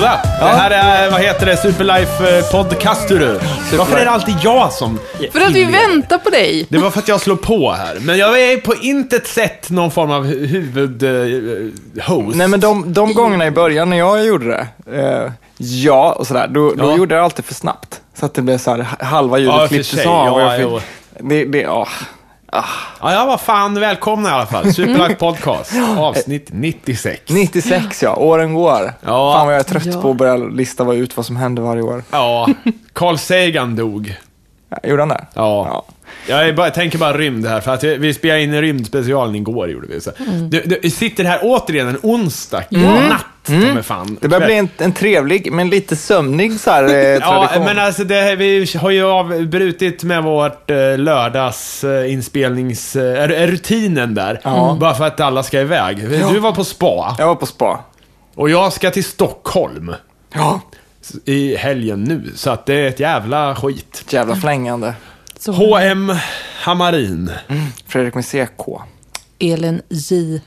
Varsågoda! Ja. Det här är, vad heter det, Superlife eh, podcast du. Varför är det alltid jag som... För att vi väntar på dig. Det var för att jag slår på här. Men jag är på intet sätt någon form av huvudhost. Eh, Nej men de, de gångerna i början när jag gjorde det, eh, ja och sådär, då, då ja. gjorde jag det alltid för snabbt. Så att det blev så här, halva ljudet ja, klipptes av. Ja, det, det, ja. Ah. Ja, ja, vad fan. Välkomna i alla fall. Superlack mm. Podcast, avsnitt 96. 96 ja, åren går. Ja. Fan vad jag är trött ja. på att börja lista ut vad som händer varje år. Ja, Carl Sagan dog. Ja, gjorde han det? Ja. ja. Jag, bara, tänker bara rymd här, för att vi spelade in rymdspecialen igår, gjorde vi. Så. Mm. Du, du, sitter här återigen en onsdag, mm. mm. natt. Mm. Fan. Det börjar bli en, en, trevlig, men lite sömnig så här, eh, tradition. Ja, men alltså det, vi har ju avbrutit med vårt eh, lördagsinspelnings... Eh, rutinen där. Mm. Bara för att alla ska iväg. Ja. Du var på spa. Jag var på spa. Och jag ska till Stockholm. Ja. I helgen nu, så att det är ett jävla skit. Ett jävla flängande. Så. H.M. Hamarin. Mm. Fredrik med C.K. Elin J.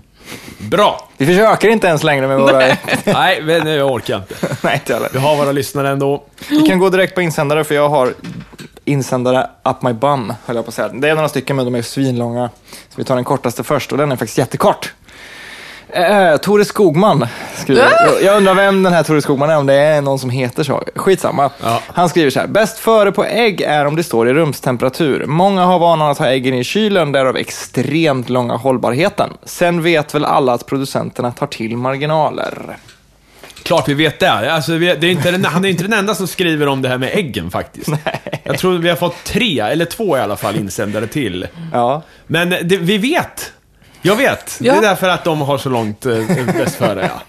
Bra. Vi försöker inte ens längre med våra... Nej, men jag orkar inte. Nej, inte heller. Vi har våra lyssnare ändå. Vi kan gå direkt på insändare, för jag har insändare up my bum, höll jag på att säga. Det är några stycken, men de är svinlånga. Så vi tar den kortaste först, och den är faktiskt jättekort. Eh, eh, Tore Skogman skriver. Ah! Jag- undrar vem den här Tore Skogman är, om det är någon som heter så. Skitsamma. Ja. Han skriver så här. Bäst före på ägg är om det står i rumstemperatur. Många har vanan att ha äggen i kylen, därav extremt långa hållbarheten. Sen vet väl alla att producenterna tar till marginaler. Klart vi vet det. Alltså, det är inte, han är inte den enda som skriver om det här med äggen faktiskt. Jag tror vi har fått tre, eller två i alla fall, insändare till. Ja. Men det, vi vet jag vet. Ja. Det är därför att de har så långt eh, bäst före, ja.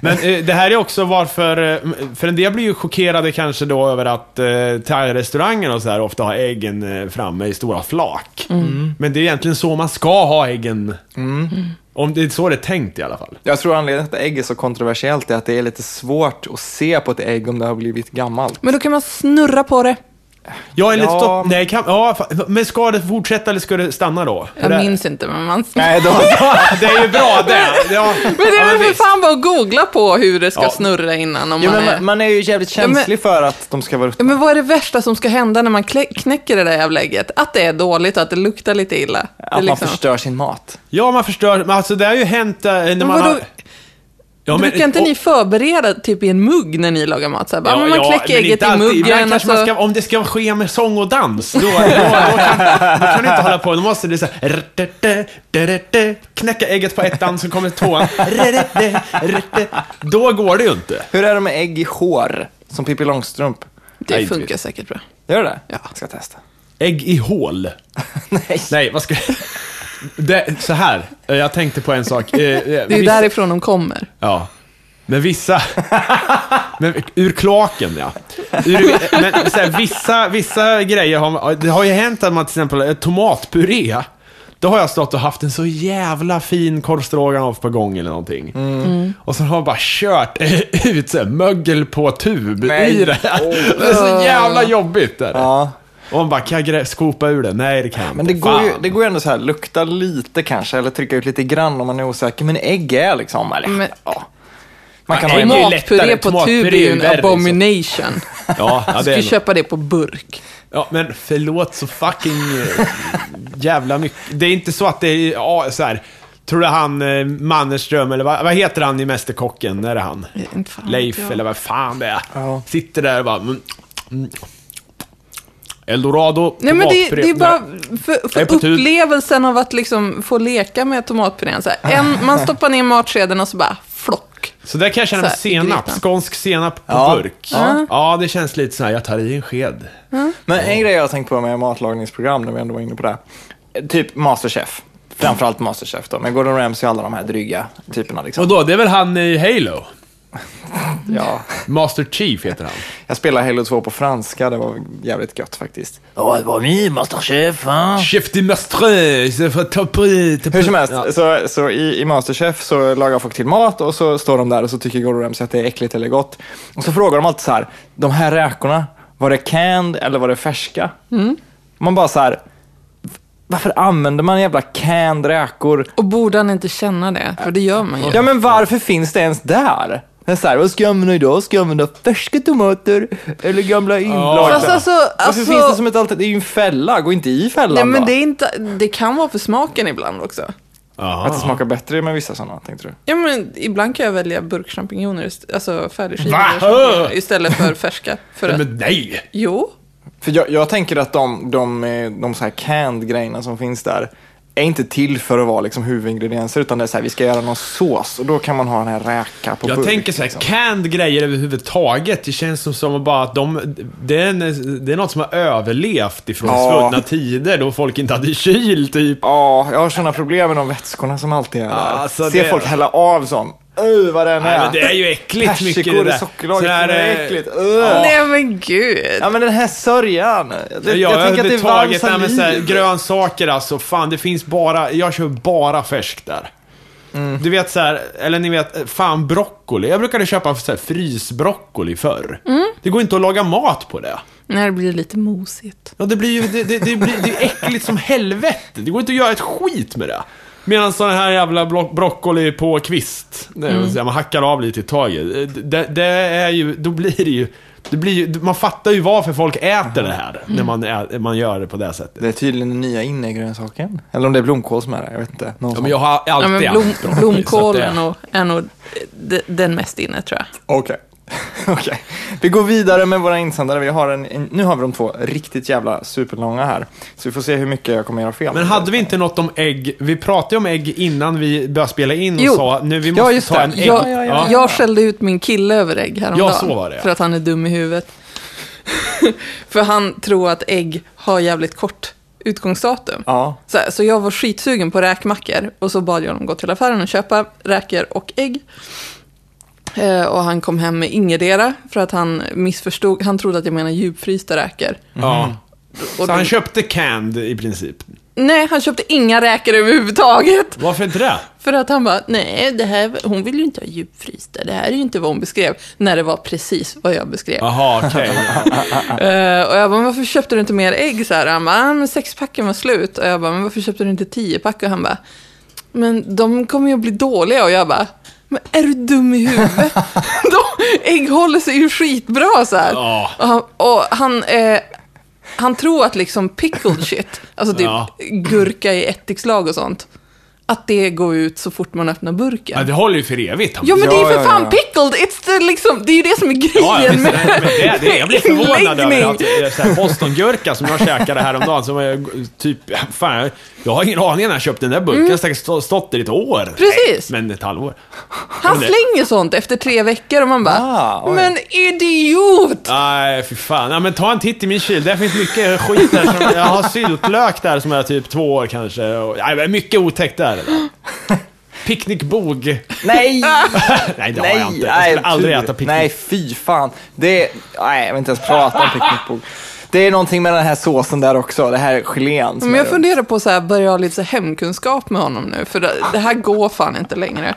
Men eh, det här är också varför, eh, för en del blir ju chockerade kanske då över att eh, thai-restauranger och så här ofta har äggen eh, framme i stora flak. Mm. Men det är egentligen så man ska ha äggen. Mm. Om det är så det är tänkt i alla fall. Jag tror anledningen till att ägg är så kontroversiellt är att det är lite svårt att se på ett ägg om det har blivit gammalt. Men då kan man snurra på det. Ja, eller ja. stopp. Nej, kan, ja, men ska det fortsätta eller ska det stanna då? Jag minns inte, men man... Nej, då, det är ju bra det. Ja. Men det är väl för fan bara att googla på hur det ska ja. snurra innan. Om ja, man, är... Man, man är ju jävligt känslig men, för att de ska vara ruttna. men vad är det värsta som ska hända när man knäcker det där jävla ägget? Att det är dåligt och att det luktar lite illa. Att liksom... man förstör sin mat. Ja, man förstör. Men alltså, det har ju hänt eh, när men man har... Ja, men, Brukar inte och, ni förbereda typ i en mugg när ni lagar mat? Så här, bara, ja, man ja, kläcker ägget i muggen. Och så... Alltså. ska, om det ska ske med sång och dans, då, då, då, kan, då kan du inte hålla på. Då måste det så här, knäcka ägget på ettan, så kommer tvåan. Då går det ju inte. Hur är det med ägg i hår, som Pippi Långstrump? Det Nej, funkar säkert bra. Gör det? Ja. Jag ska testa. Ägg i hål? Nej. Nej, vad ska jag det, Så här, jag tänkte på en sak. Eh, eh, Det är vissa- därifrån de kommer. Ja. Men vissa... men, ur kloaken, ja. Ur, men så här, vissa, vissa grejer har... Det har ju hänt att man till exempel... eh, Tomatpuré. Då har jag stått och haft en så jävla fin korv på gång eller någonting. Och så har man bara kört ut så här, mögel på tub Nej. i det. Det är så jävla jobbigt. Där. Ja, Och man bara, kan jag skopa ur det? Nej, det kan jag men inte. det går, ju, det går ju ändå så här, lukta lite kanske, eller trycka ut lite grann om man är osäker. Men ägg är liksom, eller Men- ja. Man kan ha ägg lättare. Tomatpuré på tub är ju en värre, abomination. Ja, ja, Du ska ju köpa det på burk. Ja, men förlåt så fucking eh, jävla mycket. Det är inte så att det är, ja, så här. Tror du han eh, Mannerström, eller vad, vad heter han i Mästerkocken? Är det han? Inte fan Leif, eller vad fan det är. Ja. Sitter där och bara... Mm, mm. Eldorado, Nej men det, det är bara för, för tub. upplevelsen av att liksom få leka med tomatpurén. Så här, en, man stoppar ner matskeden och så bara flock. Så där kan jag känna med senap. Skånsk senap på Ja. burk. Ja. Ja. det känns lite så här, jag tar i en sked. Men en grej jag har tänkt på med matlagningsprogram, när vi ändå var inne på det. Typ Masterchef. Framförallt Masterchef då, med Gordon Ramsay och alla de här dryga typerna liksom. Och då, det är väl han i Halo? Ja. Master Chief heter han. Jag spelade Halo 2 på franska, det var jävligt gött faktiskt. Ja, det var ni, Masterchef. Va? Chef de Mastre, Hur som helst, Ja. så, så i, i Masterchef så lagar folk till mat och så står de där och så tycker Gordon Ramsay att det är äckligt eller gott. Och så frågar de alltid så här, de här räkorna, var det canned eller var det färska? Man bara så här, varför använder man jävla canned räkor? Och borde han inte känna det? För det gör man ju. Ja men varför finns det ens där? Så här, vad ska jag använda idag? Ska jag använda färska tomater eller gamla inlagda? Fast alltså, Varför alltså finns det som ett alternativ? Det är ju en fälla, gå inte i fällan nej, men det, är inte, det kan vara för smaken ibland också. Att det smakar bättre med vissa sådana, tänkte du? Ja, men ibland kan jag välja burkchampinjoner, ist- alltså Va? färdigskivade champinjoner, istället för färska. För att, Men nej! jo, För jag, jag tänker att de, de, eh, de så här canned grejerna som finns där är inte till för att vara liksom huvudingredienser utan det är så här, vi ska göra någon sås och då kan man ha den här räka på Jag burk. tänker så här, liksom. canned grejer överhuvudtaget, det känns som, som bara att de, det är, en, det är något som har överlevt ifrån Ja. svunna tider då folk inte hade kyl, typ. Ja, jag har sådana problem med de vätskorna som alltid är där. alltså Ser det- folk hälla av sån. Öh, vad den är. Nej, men det är ju äckligt mycket det där. sockerlaget, Sån här, det är eh, äckligt. Öh. nej men gud. Ja, men den här sörjan. Det, Ja, jag tänker att det är varm överhuvudtaget, nej, men saliv. grönsaker alltså, fan det finns bara, jag kör bara färskt där. Mm. Du vet så här, eller ni vet, fan broccoli. Jag brukade köpa så här, frysbroccoli förr. Mm. Det går inte att laga mat på det. När det blir lite mosigt. Ja, det blir ju, det, det, det, blir, det är äckligt som helvete. Det går inte att göra ett skit med det. Medan sån här jävla bro broccoli på kvist, säga, man hackar av lite i taget. Det, det är ju, då blir det ju, det blir ju, man fattar ju varför folk äter det här, när man, ä, man gör det på det sättet. Det är tydligen den nya inne i grönsaken. Eller om det är blomkål som är det, jag vet inte. Någon Ja, men jag har alltid Ja, men ätit blom, broccoli, så blomkål att det- är nog, är nog de- den mest inne tror jag. Okej. Okej. Vi går vidare med våra insändare. Vi har en, en, nu har vi de två riktigt jävla superlånga här. Så vi får se hur mycket jag kommer göra fel. Men hade vi inte något om ägg? Vi pratade om ägg innan vi började spela in och Jo. sa nu vi Ja, måste just ta det. en ägg. Jag, ja, ja. jag skällde ut min kille över ägg häromdagen. Ja, så var det, ja. För att han är dum i huvudet. för han tror att ägg har jävligt kort utgångsdatum. Ja. Så, så jag var skitsugen på räkmackor och så bad jag honom gå till affären och köpa räkor och ägg. Eh, och han kom hem med ingetdera för att han missförstod. Han trodde att jag menade djupfrysta räkor. Ja. Och Så han köpte canned i princip. Nej, han köpte inga räkor överhuvudtaget. Varför inte det? För att han bara, nej, det här, hon vill ju inte ha djupfrysta. Det här är ju inte vad hon beskrev. När det var precis vad jag beskrev. Jaha, okej. Eh, och jag bara, varför köpte du inte mer ägg? Så här, han bara, ah, men sexpacken var slut. Och jag bara, men varför köpte du inte tio pack? Och han bara, men de kommer ju att bli dåliga. Och jag bara, men är du dum i huvudet? de, ägg håller sig ju skitbra så här. Ja. Och han, och han, eh, han tror att liksom pickled shit, alltså typ Ja. gurka i ättikslag och sånt, att det går ut så fort man öppnar burken. Ja, det håller ju för evigt. Ja men det är ju för ja, fan ja. pickled, It's the, liksom, det är ju det som är grejen med men det, det, jag blir förvånad över att eh, så här, Bostongurka som jag käkade häromdagen, som är typ, fan, jag har ingen aning när jag köpte den där burken. Jag har säkert stå- stått där i ett år. Mm. Precis. Nej, men ett halvår. Han slänger sånt efter tre veckor och man bara, Ah, men idiot! Nej, fy fan. Ja, men ta en titt i min kyl. Där finns mycket skit där. Som, jag har syltlök där som är typ två år kanske. Och, nej, men mycket otäckt där. Picknickbog. Nej! Nej, det har jag inte. Jag skulle aldrig äta picknick. Nej, fy fan. Det är, nej, jag vill inte ens prata om picknickbord. Det är någonting med den här såsen där också, det här gelén. Men jag funderar på att börja ha lite så här hemkunskap med honom nu, för det, det här går fan inte längre.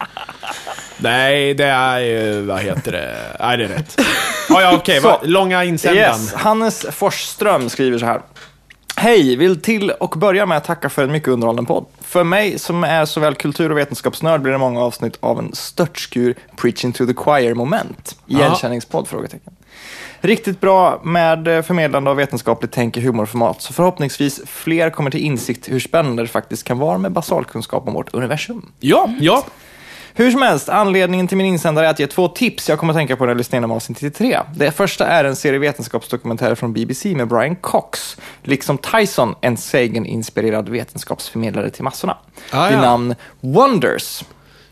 Nej, det är ju, vad heter det? Nej, det är rätt. Ja, ja, okej. Så. va- Långa insändaren. Yes. Hannes Forsström skriver så här. Hej, vill till och börja med att tacka för en mycket underhållande podd. För mig som är såväl kultur och vetenskapsnörd blir det många avsnitt av en störtskur preaching to the choir-moment. Ja. Igenkänningspodd? Frågetecken. Riktigt bra med eh, förmedlande av vetenskapligt tänk i humorformat, så förhoppningsvis fler kommer till insikt hur spännande det faktiskt kan vara med basalkunskap om vårt universum. Ja, ja. Hur som helst, anledningen till min insändare är att ge två tips jag kommer att tänka på när jag lyssnar igenom avsnitt 93. Det första är en serie vetenskapsdokumentärer från BBC med Brian Cox, liksom Tyson, en Sagan-inspirerad vetenskapsförmedlare till massorna. Ah, Vid ja. namn Wonders.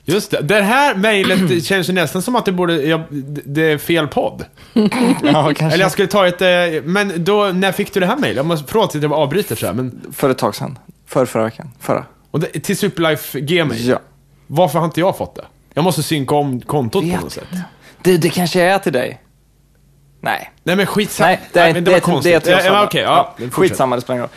Just det. Det här mejlet känns ju nästan som att det borde... Ja, det är fel podd. Ja, kanske. Eller jag skulle ta ett... eh, Men då, när fick du det här mejlet? Jag måste förlåt att jag avbryter så här, men... För ett tag sedan. För förra veckan. Förra. Och det, till Superlife Gmail? Ja. Varför har inte jag fått det? Jag måste synka om kontot på något sätt. Det, det kanske är till dig. Nej. Nej men skitsamma. Nej, det, är, men det, var det, det är konstigt. till oss Ja, alla. Okej, ja. Ja. Skitsamma, det spelar ingen roll.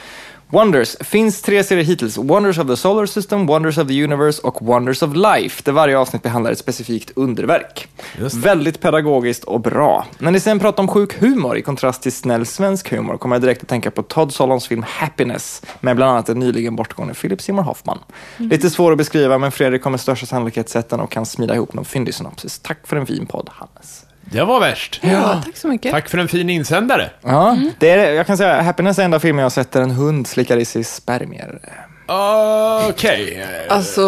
Wonders. Finns tre serier hittills. Wonders of the Solar System, Wonders of the Universe och Wonders of Life, där varje avsnitt behandlar ett specifikt underverk. Väldigt pedagogiskt och bra. När ni sen pratar om sjuk humor i kontrast till snäll svensk humor kommer jag direkt att tänka på Todd Solons film Happiness med bland annat den nyligen bortgångne Philip Seymour Hoffman. Lite svår att beskriva, men Fredrik kommer största sannolikhet sett den och kan smida ihop någon fyndig synopsis. Tack för en fin podd, Hannes. Det var värst. Ja, tack så mycket. Tack för en fin insändare. Ja, det är, jag kan säga Happiness är enda filmen jag har sett där en hund slickar i sig spermier. Okej. Alltså,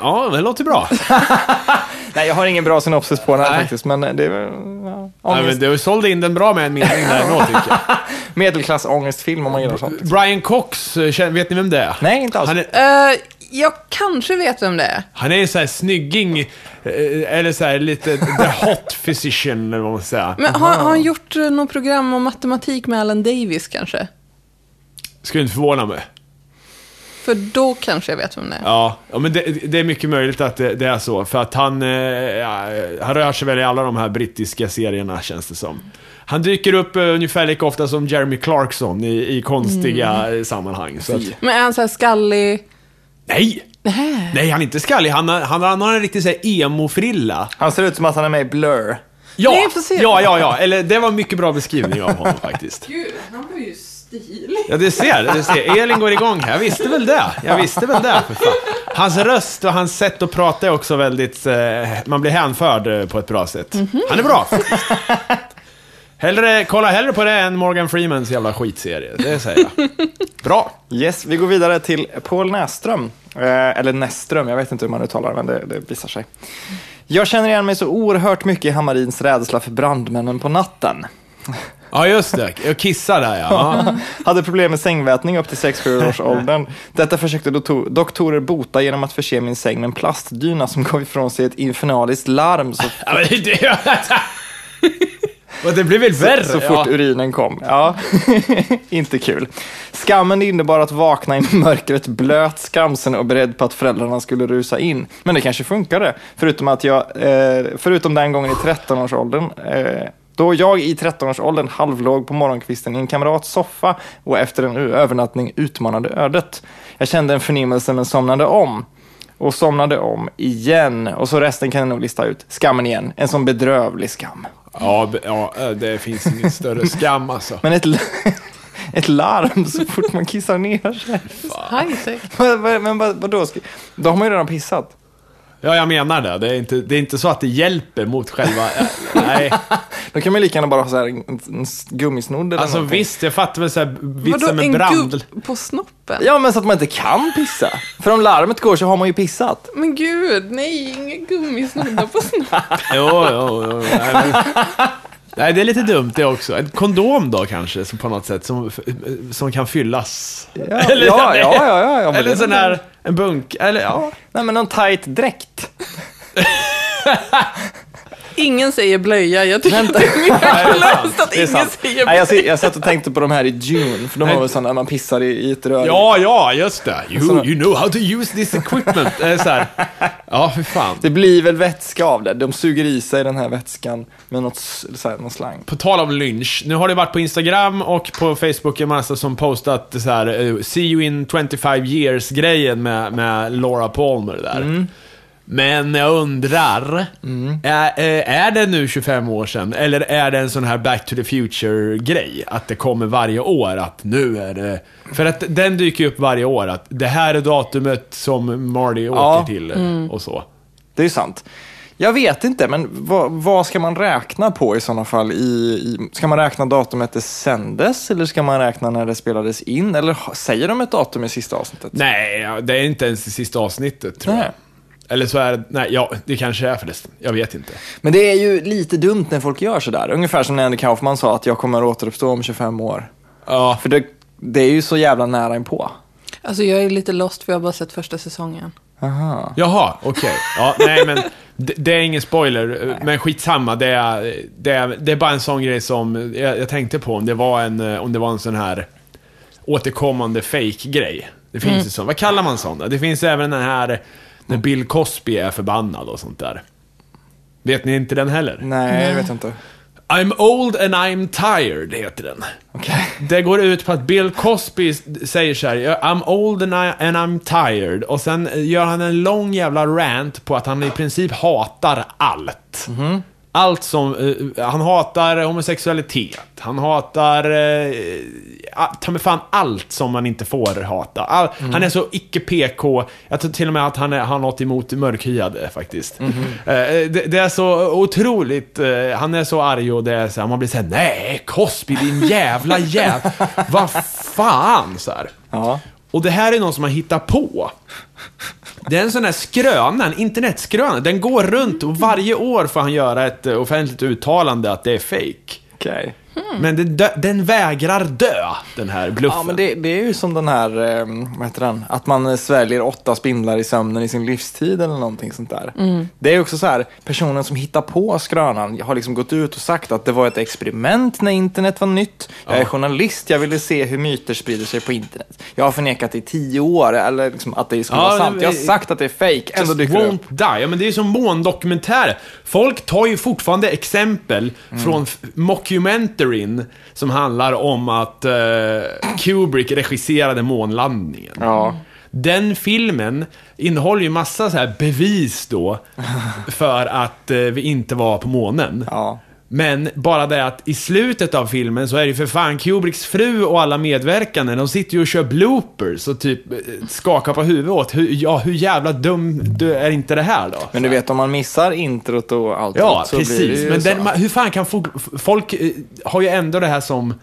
Ja, det låter bra. Nej, jag har ingen bra synopsis på den här Nej. faktiskt, men det är väl ja, Nej, ångest, men du sålde in den bra med en mening där ändå, tycker jag. medelklass ångestfilm om man gillar sånt. Brian Cox, eh, vet ni vem det är? Nej, inte alls. Han är, eh, jag kanske vet vem det är. han är så här snygging, eh, eller så här lite the hot physician, eller vad man ska säga. Men har, har han gjort eh, något program om matematik med Alan Davis kanske? Skulle inte förvåna mig. För då kanske jag vet vem det är. Ja, ja men det, det är mycket möjligt att det, det är så. För att han, eh, ja, han rör sig väl i alla de här brittiska serierna, känns det som. Han dyker upp ungefär lika ofta som Jeremy Clarkson i, i konstiga eh, sammanhang. Så att, Men är han så här skallig? Nej! Nej. Nej, han är inte skallig. Han har, han, han har en riktig så här emo-frilla. Han ser ut som att han är med i Blur. Ja, Nej, ja, ja, ja. Eller det var en mycket bra beskrivning av honom faktiskt. Gud, han var ju stilig. Ja, det ser, det ser. Elin går igång här. Jag visste väl det. Jag visste väl det. Hans röst och hans sätt att prata är också väldigt... Eh, man blir hänförd eh, på ett bra sätt. Han är bra. Hellre, kolla hellre på det än Morgan Freemans jävla skitserie. Det säger jag. Bra. Yes, vi går vidare till Paul Näström. Eh, eller Näström, jag vet inte hur man uttalar det, men det, det visar sig. Jag känner igen mig så oerhört mycket i Hammarins rädsla för brandmännen på natten. Ja, just det. Jag kissar där, ja. ja. Hade problem med sängvätning upp till 6-7 års åldern. Detta försökte doktor- doktorer bota genom att förse min säng med en plastdyna som gav ifrån sig ett infernaliskt larm så, ja men det... Och det blir väl värre? så fort ja. urinen kom. Ja, inte kul. Skammen innebar att vakna i mörkret blöt, skamsen och beredd på att föräldrarna skulle rusa in. Men det kanske funkade, förutom, att jag, eh, förutom den gången i 13-årsåldern. Eh, då jag i 13-årsåldern halvlåg på morgonkvisten i en kamrats soffa och efter en övernattning utmanade ödet. Jag kände en förnimmelse men somnade om. Och somnade om igen. Och så resten kan jag nog lista ut. Skammen igen. En sån bedrövlig skam. Ja, ja, det finns ingen större skam alltså. Men ett, ett larm så fort man kissar ner sig. Men, vad- vadå? Då har man ju redan pissat. Ja, jag menar det. Det är inte, det är inte så att det hjälper mot själva... äh, Nej. Då kan man lika gärna bara ha så här en, en gummisnodd eller Alltså någonting. visst, jag fattar väl såhär Vadå, vitsen med en brand. gubb på snoppen? Ja, men så att man inte kan pissa. För om larmet går så har man ju pissat. Men gud, nej, inga gummisnoddar på snoppen. Jo, jo, jo. Nej, men... Nej, det är lite dumt det också. En kondom då kanske, som på något sätt, som, som kan fyllas. Ja, ja, ja, ja, ja, ja men Eller sån här, en bunk, eller ja. Nej, men någon tight dräkt. Ingen säger blöja. Jag tycker Vänta. att det är mirakulöst att ingen sant. säger Nej, jag, blöja. jag satt och tänkte på de här i Dune, för de var väl sådana när man pissar i, i ett rör. Ja, ja, just det. You, you know how to use this equipment. Det är så här. Ja, för fan. Det blir väl vätska av det. De suger i sig den här vätskan med något, så här, någon slang. På tal om lynch, nu har det varit på Instagram och på Facebook en massa som postat så här, eh, See you in 25 years-grejen med, med Laura Palmer där. Men jag undrar, är, eh, är det nu 25 år sedan? Eller är det en sån här Back to the Future-grej? Att det kommer varje år, att nu är det... För att den dyker ju upp varje år, att det här är datumet som Marty åker Ja. till och så. Det är sant. Jag vet inte, men vad, vad ska man räkna på i sådana fall? I, i, ska man räkna datumet det sändes eller ska man räkna när det spelades in? Eller säger de ett datum i sista avsnittet? Nej, det är inte ens det sista avsnittet tror Nej. jag. Eller så är det, nej, ja, det kanske är förresten. Jag vet inte. Men det är ju lite dumt när folk gör sådär. Ungefär som när Andy Kaufman sa att jag kommer att återuppstå om 25 år. Ja, För det, det är ju så jävla nära inpå. Alltså jag är lite lost för jag har bara sett första säsongen. Aha. jaha, okej. Ja, nej men det, det är ingen spoiler, men skitsamma. Det är, det, är, det är bara en sån grej som jag, jag tänkte på. Om det var en, eh, om det var en sån här återkommande fake-grej. Det finns ju sån, vad kallar man sådana? Det finns även den här när Bill Cosby är förbannad och sånt där. Vet ni inte den heller? Nej, det vet jag inte. I'm old and I'm tired, heter den. Okej. Det går ut på att Bill Cosby säger så här, I'm old and, I, and I'm tired. Och sen gör han en lång jävla rant på att han i princip hatar allt. Allt som, eh, han hatar homosexualitet, han hatar, uh, ta mig fan allt som man inte får hata. All, Han är så icke PK, jag tror till och med att han är, har något emot mörkhyade faktiskt. Eh, det, det är så otroligt, eh, han är så arg och det är så här, man blir såhär, nej Cosby din jävla jävla, vad fan så här. Ja. Och det här är någon som har hittat på. Det är en sån här skröna, en internetskröna. Den går runt och varje år får han göra ett offentligt uttalande att det är fake. Okej. Men den, dö, den vägrar dö, den här bluffen. Ja, men det, det är ju som den här, eh, vad heter den? Att man eh, sväljer åtta spindlar i sömnen i sin livstid eller någonting sånt där. Det är också så här, personen som hittar på skrönan har liksom gått ut och sagt att det var ett experiment när internet var nytt. Jag är journalist, jag ville se hur myter sprider sig på internet. Jag har förnekat i tio år, eller liksom att det skulle Ja, vara sant. det- Jag har sagt att det är fake, ändå dyker det upp. die. Ja, men det är ju som måndokumentärer. Folk tar ju fortfarande exempel Mm. från f- mockumentaryn som handlar om att eh, Kubrick regisserade månlandningen. Ja. Den filmen innehåller ju massa så här bevis då för att eh, vi inte var på månen. Ja. Men bara det att i slutet av filmen så är det ju för fan Kubricks fru och alla medverkande, de sitter ju och kör bloopers och typ eh, skakar på huvudet åt, hur, ja hur jävla dum du är inte det här då? Men du vet, om man missar introt och allt Ja, så blir det precis. ju Men den, ma- hur fan kan fo- folk, eh, har ju ändå det här som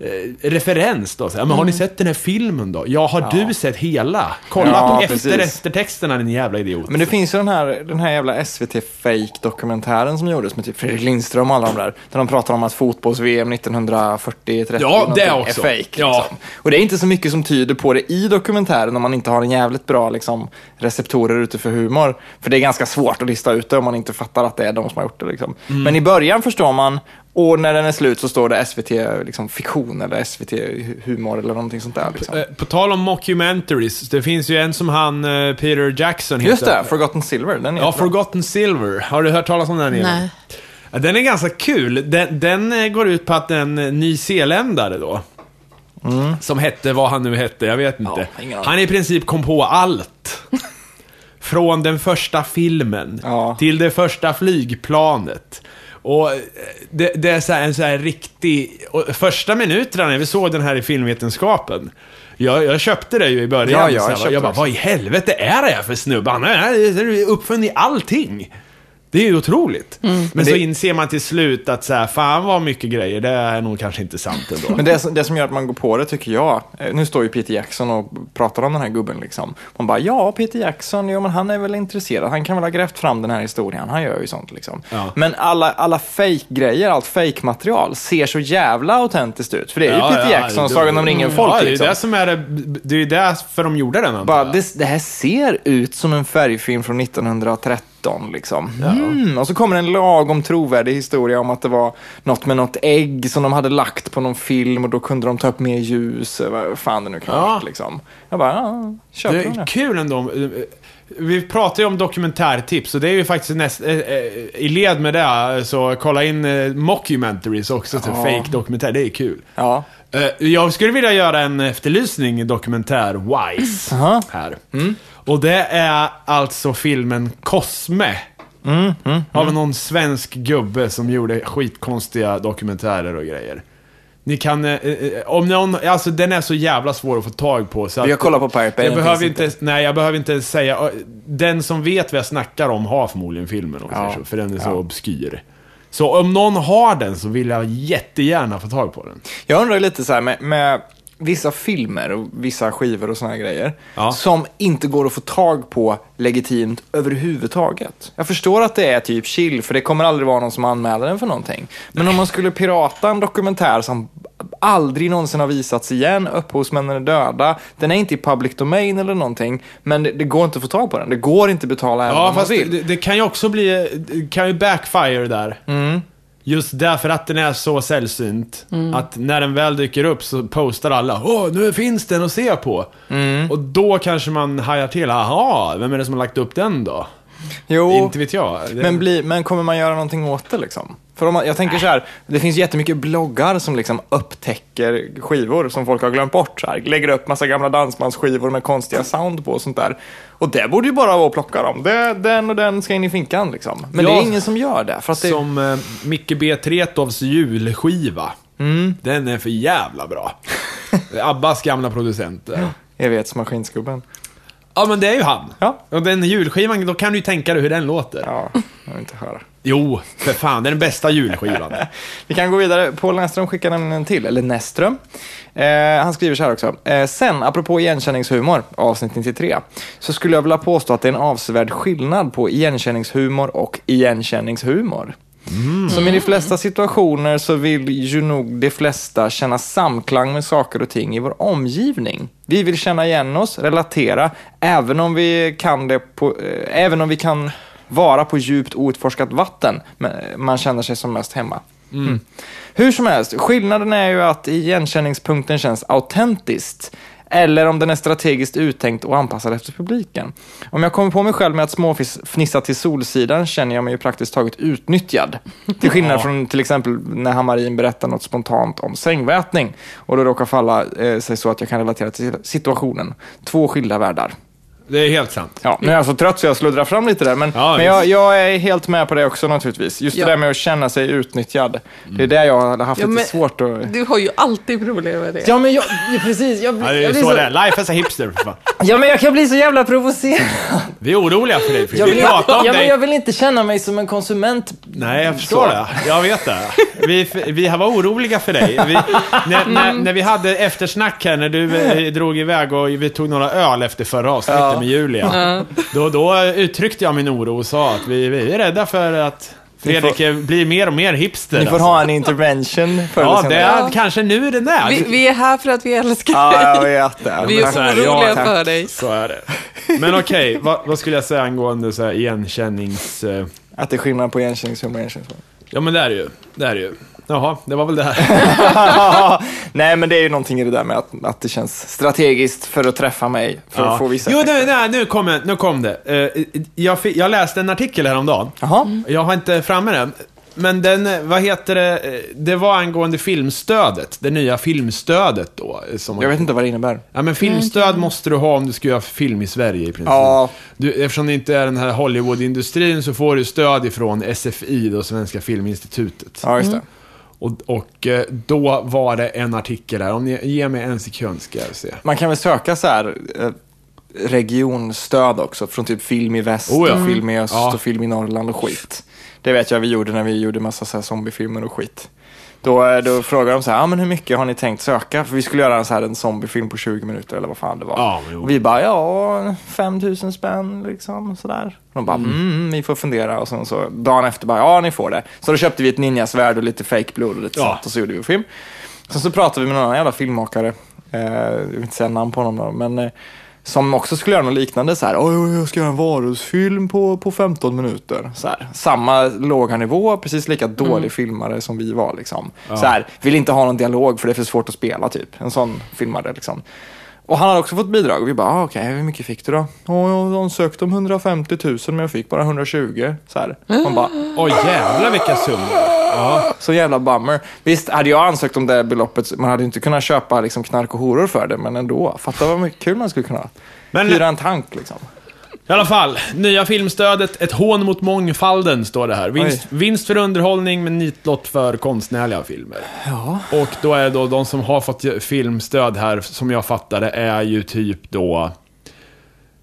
eh, referens då. Så, ja, men har ni sett den här filmen då? Ja, har du sett hela? Kolla Ja, på efter eftertexterna din jävla idiot. Men det finns ju den här, den här jävla SVT-fake-dokumentären som gjordes med typ Fredrik Lindström och alla de där. Där de pratar om att fotbolls-VM 1940-30 Ja, det är också. fake. Ja. Liksom. Och det är inte så mycket som tyder på det i dokumentären om man inte har en jävligt bra liksom, receptorer ute för humor. För det är ganska svårt att lista ut det om man inte fattar att det är de som har gjort det. Liksom. Mm. Men i början förstår man och när den är slut så står det SVT liksom, fiktion eller SVT humor eller någonting sånt där. Liksom. Eh, På tal om mockumentaries, det finns ju en som han, eh, Peter Jackson Just heter. det, Forgotten Silver. Den är Ja. Forgotten Silver. Har du hört talas om den? Elin? Nej. Ja, Den är ganska kul. Den, den eh, går ut på att en nyzeeländare då, som hette vad han nu hette, jag vet inte. Ja, han i princip kom på allt. Från den första filmen Ja. till det första flygplanet. Och eh, det, det är så en så här riktig... Första minuterna när vi såg den här i filmvetenskapen, jag, jag köpte det ju i början. Ja, jag köpte jag bara, vad i helvete är det här för snubbe? Han har uppfunnit allting. Det är ju otroligt. Men, Men så det- inser man till slut att så här, fan vad mycket grejer, det är nog kanske inte sant ändå. Men det, som- det som gör att man går på det tycker jag, eh, nu står ju Peter Jackson och pratar om den här gubben liksom. Man bara, ja Peter Jackson, jo men han är väl intresserad, han kan väl ha grävt fram den här historien, han gör ju sånt liksom. Ja. Men alla, alla fake-grejer, allt fake-material ser så jävla autentiskt ut. För det är ju Ja, Peter ja, Jackson, det- Sagan om ringen-folk Ja, det är ju liksom. det som är det, det är ju därför de gjorde den Bara, det, det här ser ut som en färgfilm från 1913 liksom. Mm, och så kommer en lagom trovärdig historia om att det var något med något ägg som de hade lagt på någon film och då kunde de ta upp mer ljus. Vad fan det nu kan Ja. liksom. Jag bara, ja, köper Det de är kul ändå. Vi pratar ju om dokumentärtips och det är ju faktiskt näst, eh, eh, i led med det, så kolla in eh, mockumentaries också, Ja. fake dokumentär. Det är kul. Ja. Eh, Jag skulle vilja göra en efterlysning dokumentär Wise Aha. Och det är alltså filmen Cosme. Av någon svensk gubbe som gjorde skitkonstiga dokumentärer och grejer. Ni kan, eh, eh, om någon, alltså den är så jävla svår att få tag på så att- kollat på Pirate Bay, Jag behöver finns inte, nej jag behöver inte säga, den som vet vad jag snackar om har förmodligen filmen också, Ja. för den är så Ja. obskyr. Så om någon har den så vill jag jättegärna få tag på den. Jag undrar lite så här med, med vissa filmer och vissa skivor och såna här grejer Ja. som inte går att få tag på legitimt överhuvudtaget. Jag förstår att det är typ chill, för det kommer aldrig vara någon som anmäler den för någonting. Men om man skulle pirata en dokumentär som aldrig någonsin har visats igen, upphovsmännen är döda, den är inte i public domain eller någonting, men det, det går inte att få tag på den. Det går inte att betala även Ja, om man vill. det, det kan ju också bli, kan ju backfire där. Mm. Just därför att den är så sällsynt. Att när den väl dyker upp så postar alla Åh, nu finns den att se på. Mm. Och då kanske man hajar till, aha, vem är det som har lagt upp den då? Jo, Inte vet jag. Det- men, bli, men kommer man göra någonting åt det liksom? För om man, jag tänker så här, det finns jättemycket bloggar som liksom upptäcker skivor som folk har glömt bort. Så här. Lägger upp massa gamla dansbandsskivor med konstiga sound på och sånt där. Och det borde ju bara vara att plocka dem. Det, den och den ska in i finkan liksom. Men det Ja. är ingen som gör det. För att det Som eh, Micke B. Tretovs julskiva. Mm. Den är för jävla bra. Abbas gamla producent. där. evighetsmaskinskubben. Ja, men det är ju han. Ja. Och den julskivan, då kan du ju tänka dig hur den låter. Ja, jag vill inte höra. Jo, för fan, det är den bästa julskivan. Vi kan gå vidare. Paul Näsström skickar nämligen en till, eller Näsström. Eh, han skriver så här också. Eh, sen, apropå igenkänningshumor, avsnitt 93, så skulle jag vilja påstå att det är en avsevärd skillnad på igenkänningshumor och igenkänningshumor. Som i de flesta situationer så vill ju nog de flesta känna samklang med saker och ting i vår omgivning. Vi vill känna igen oss, relatera, även om vi kan det på, eh, även om vi kan vara på djupt outforskat vatten, men man känner sig som mest hemma. Mm. Hur som helst, skillnaden är ju att igenkänningspunkten känns autentiskt. Eller om den är strategiskt uttänkt och anpassad efter publiken. Om jag kommer på mig själv med att småfnissa till Solsidan känner jag mig ju praktiskt taget utnyttjad. Till skillnad från till exempel när Hammarin berättar något spontant om sängvätning. Och det råkar falla eh, sig så att jag kan relatera till situationen. Två skilda världar. Det är helt sant. Ja, nu är jag så trött så jag sluddrar fram lite där, men, Ja, men jag, jag är helt med på det också naturligtvis. Just Ja. det där med att känna sig utnyttjad. Det är det jag har haft Ja, lite men- svårt att... Du har ju alltid problem med det. Ja, men jag, ja, precis. Jag, Ja, det är jag ju så så, det är. Life as a hipster, för fan. ja, men jag kan bli så jävla provocerad. Vi är oroliga för dig, Jag Fredrik. vill, Vi pratar om ja, men dig. jag vill inte känna mig som en konsument. Nej, jag förstår Så. det. Jag vet det. Vi, vi var oroliga för dig. Vi, när, när, när vi hade eftersnack här, när du eh, drog iväg och vi tog några öl efter förra avsnittet Ja. Med Julia. Då, då uttryckte jag min oro och sa att vi, vi är rädda för att Fredrik eh, blir mer och mer hipster. Ni får alltså. ha en intervention eller Ja, det är kanske nu den är. Vi, vi är här för att vi älskar Ja, dig. jag vet det. Vi är oroliga ja, för dig. Så är det. Men okej, vad, vad skulle jag säga angående så här igenkännings... eh, Att det är skillnad på igenkänningshumor och igenkänningshumor. Ja, men det är det ju. Det är det ju. Jaha, det var väl det här. Nej, men det är ju någonting i det där med att, att det känns strategiskt för att träffa mig, för Ja. att få vissa Jo, nu, nej, nu, kom, det- nu kom det. Eh, jag, fi- jag läste en artikel häromdagen. Jaha. Jag har inte framme den. Men den, eh, vad heter det, Eh, det var angående filmstödet. Det nya filmstödet då. eh, Som Jag vet inte vad det innebär. Ja, men filmstöd måste du ha om du ska göra film i Sverige i princip. Ja. Du, eftersom det inte är den här Hollywood-industrin så får du stöd ifrån SFI, då Svenska Filminstitutet. Ja, just det. Och, och eh, då var det en artikel här. Om ni ger mig en sekund ska jag se. Man kan väl söka så här eh, regionstöd också, från typ film i väst, Oh ja. och film i öst Ja. och film i Norrland och skit. Det vet jag vi gjorde när vi gjorde massa så här zombiefilmer och skit. Då, eh, då frågade de så här, ah, men hur mycket har ni tänkt söka? För vi skulle göra en, så här, en zombiefilm på 20 minuter eller vad fan det var. Ja, och vi bara, ja, 5000 spänn liksom sådär. De bara, mm. vi får fundera. Och sen så dagen efter bara, ja ni får det. Så då köpte vi ett ninjasvärd och lite fake blod och lite Ja. sånt och så gjorde vi film. Sen så pratade vi med någon annan jävla filmmakare, eh, jag vill inte säga namn på honom då, men eh, som också skulle göra något liknande så här, "Oj, jag ska göra en varusfilm på, på 15 minuter. Så här, samma låga nivå, precis lika dålig filmare som vi var. Liksom. Så här, vill inte ha någon dialog för det är för svårt att spela, typ. En sån filmare liksom. Och han hade också fått bidrag och vi bara, ah, okej, hur mycket fick du då? Ja, jag ansökte om 150 000 men jag fick bara 120. Så här. Man bara, Oj, jävlar vilka summor. Ja. så jävla bummer. Visst, hade jag ansökt om det beloppet, man hade inte kunnat köpa liksom, knark och horor för det, men ändå. Fatta vad mycket kul man skulle kunna ha. Men- Hyra en tank liksom. I alla fall, nya filmstödet, ett hån mot mångfalden, står det här. Vinst, vinst för underhållning, men nitlott för konstnärliga filmer. Ja. Och då är det då de som har fått filmstöd här, som jag fattar det, är ju typ då...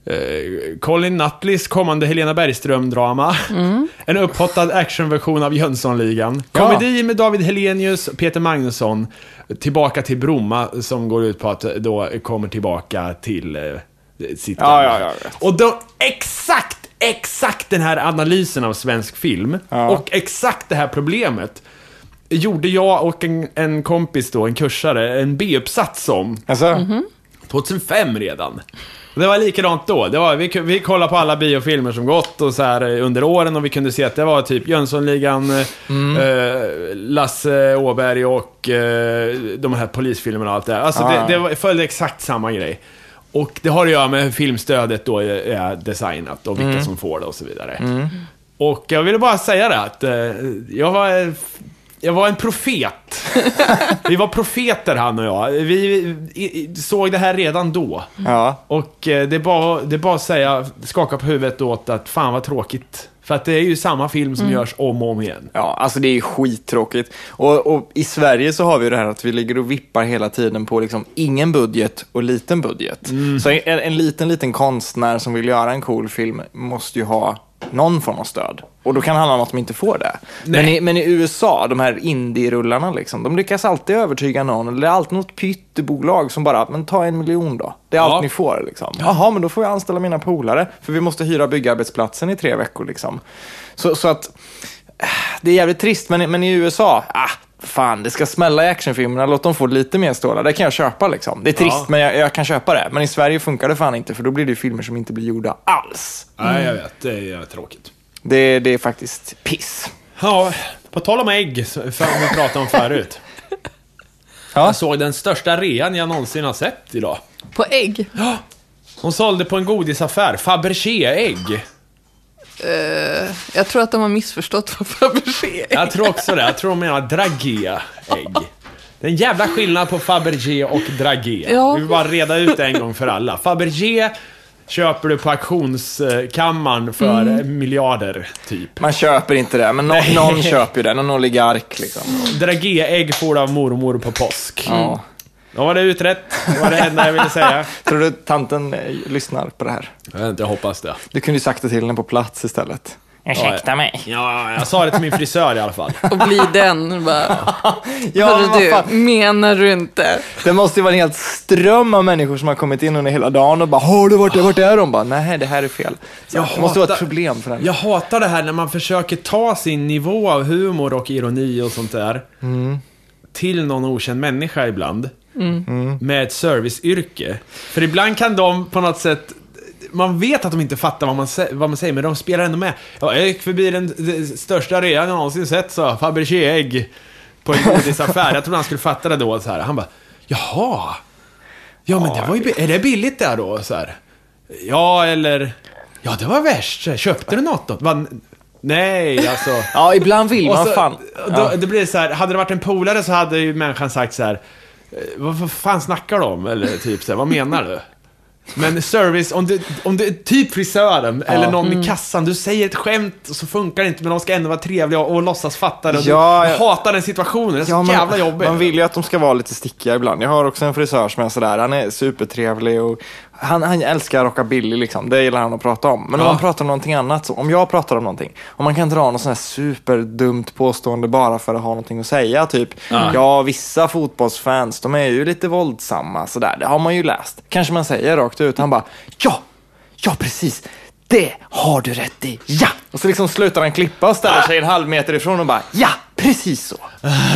Eh, Colin Nutleys kommande Helena Bergström-drama. En upphottad actionversion av Jönssonligan. Ja. Komedi med David Helenius, Peter Magnusson. Tillbaka till Bromma, som går ut på att då kommer tillbaka till eh, sitt Ja, ja, ja, rätt. Och då, exakt, exakt den här analysen av svensk film Ja. och exakt det här problemet gjorde jag och en, en kompis då, en kursare, en B-uppsats om Alltså, 2005 redan. Och Det var likadant då. Det var, vi, vi kollade på alla biofilmer som gått och så här eh, under åren och vi kunde se att det var typ Jönssonligan, eh, Lasse Åberg och eh, de här polisfilmerna och allt det där. Alltså Ah. det, det var, följde exakt samma grej. Och det har att göra med hur filmstödet då är, designat och vilka som får det och så vidare. Och jag ville bara säga det att eh, jag var... Jag var en profet. Vi var profeter han och jag. Vi såg det här redan då. Ja. Och eh, det är bara, det är bara att säga, skaka på huvudet åt att fan vad tråkigt. För att det är ju samma film som görs om och om igen. Ja, alltså det är skittråkigt. Och, och i Sverige så har vi det här att vi ligger och vippar hela tiden på liksom ingen budget och liten budget. Så en, en liten, liten konstnär som vill göra en cool film måste ju ha någon form av stöd. Och då kan det handla om att de inte får det. Men i, men i USA, de här indie-rullarna, liksom, de lyckas alltid övertyga någon. Eller det är alltid något pyttebolag som bara, men ta en miljon då. Det är allt Ja. ni får. Liksom. Jaha, men då får jag anställa mina polare. För vi måste hyra byggarbetsplatsen i tre veckor. Liksom. Så, så att det är jävligt trist, men, men i USA, ah, fan, det ska smälla i actionfilmerna, låt dem få lite mer stålar. Det kan jag köpa liksom. Det är trist, Ja. men jag, jag kan köpa det. Men i Sverige funkar det fan inte, för då blir det filmer som inte blir gjorda alls. Nej, jag vet. Det är tråkigt. Det, det är faktiskt piss. Ja, på tal om ägg, som vi pratade om förut. Ja. Jag såg den största rean jag någonsin har sett idag. På ägg. Hon sålde på en godisaffär, Fabergé-ägg. Eh, jag tror att de har missförstått vad Fabergé är. Jag tror också det. Jag tror de menar Dragé-ägg. Det är en jävla skillnad på Fabergé och Dragé. Ja. Vi vill bara reda ut det en gång för alla. Fabergé köper du på auktionskammaren för miljarder, typ. Man köper inte det, men nå- någon köper ju det. Någon oligark liksom. Dragé-ägg får du av mormor på påsk. Ja. Då var det utrett. Det var det enda jag ville säga. Tror du tanten eh, lyssnar på det här? Jag vet inte, jag hoppas det. Du kunde ju sagt det till henne på plats istället. Ursäkta mig. Ja, jag sa det till min frisör i alla fall. Och bli den. Bara, Ja, fan. du, menar du inte? Det måste ju vara en helt ström av människor som har kommit in under hela dagen och bara Har du varit där? Vart är de? Bara, nej, det här är fel. Så, Jag det måste vara hatar- ett problem för henne. Jag hatar det här när man försöker ta sin nivå av humor och ironi och sånt där till någon okänd människa ibland. Med ett serviceyrke. För ibland kan de på något sätt man vet att de inte fattar vad man, vad man säger, men de spelar ändå med. Ja, jag gick förbi den, den största rean jag någonsin sett, så Fabergé-ägg på en godisaffär. Jag trodde han skulle fatta det då. Så här. Han bara, jaha. Ja, men det var ju, är det billigt där då? Så här. Ja, eller... Ja, det var värst. Köpte du något då? Va, nej, alltså... Ja, ibland vill man så, fan. då, Ja. Det blir så här, hade det varit en polare så hade ju människan sagt så här. "Eh, Vad, fan snackar om? Eller typ så här, vad menar du? Men service, om du, om du typ frisören eller någon Mm. i kassan, du säger ett skämt och så funkar det inte men de ska ändå vara trevliga och, och låtsas fatta det. Och Ja, du, ja. jag hatar den situationen, det är så Ja, man- jävla jobbigt. Man vill ju att de ska vara lite stickiga ibland. Jag har också en frisör som är sådär, han är supertrevlig och han, han älskar rockabilly liksom. Det gillar han att prata om. Men om Ja. man pratar om någonting annat, så om jag pratar om någonting, om man kan dra något sånt här superdumt påstående bara för att ha någonting att säga, typ ja, vissa fotbollsfans, de är ju lite våldsamma sådär. Det har man ju läst. Kanske man säger rakt ut, han bara ja, ja precis. Det har du rätt i, ja! Och så liksom slutar han klippa och ställer sig en halv meter ifrån och bara ja, precis så.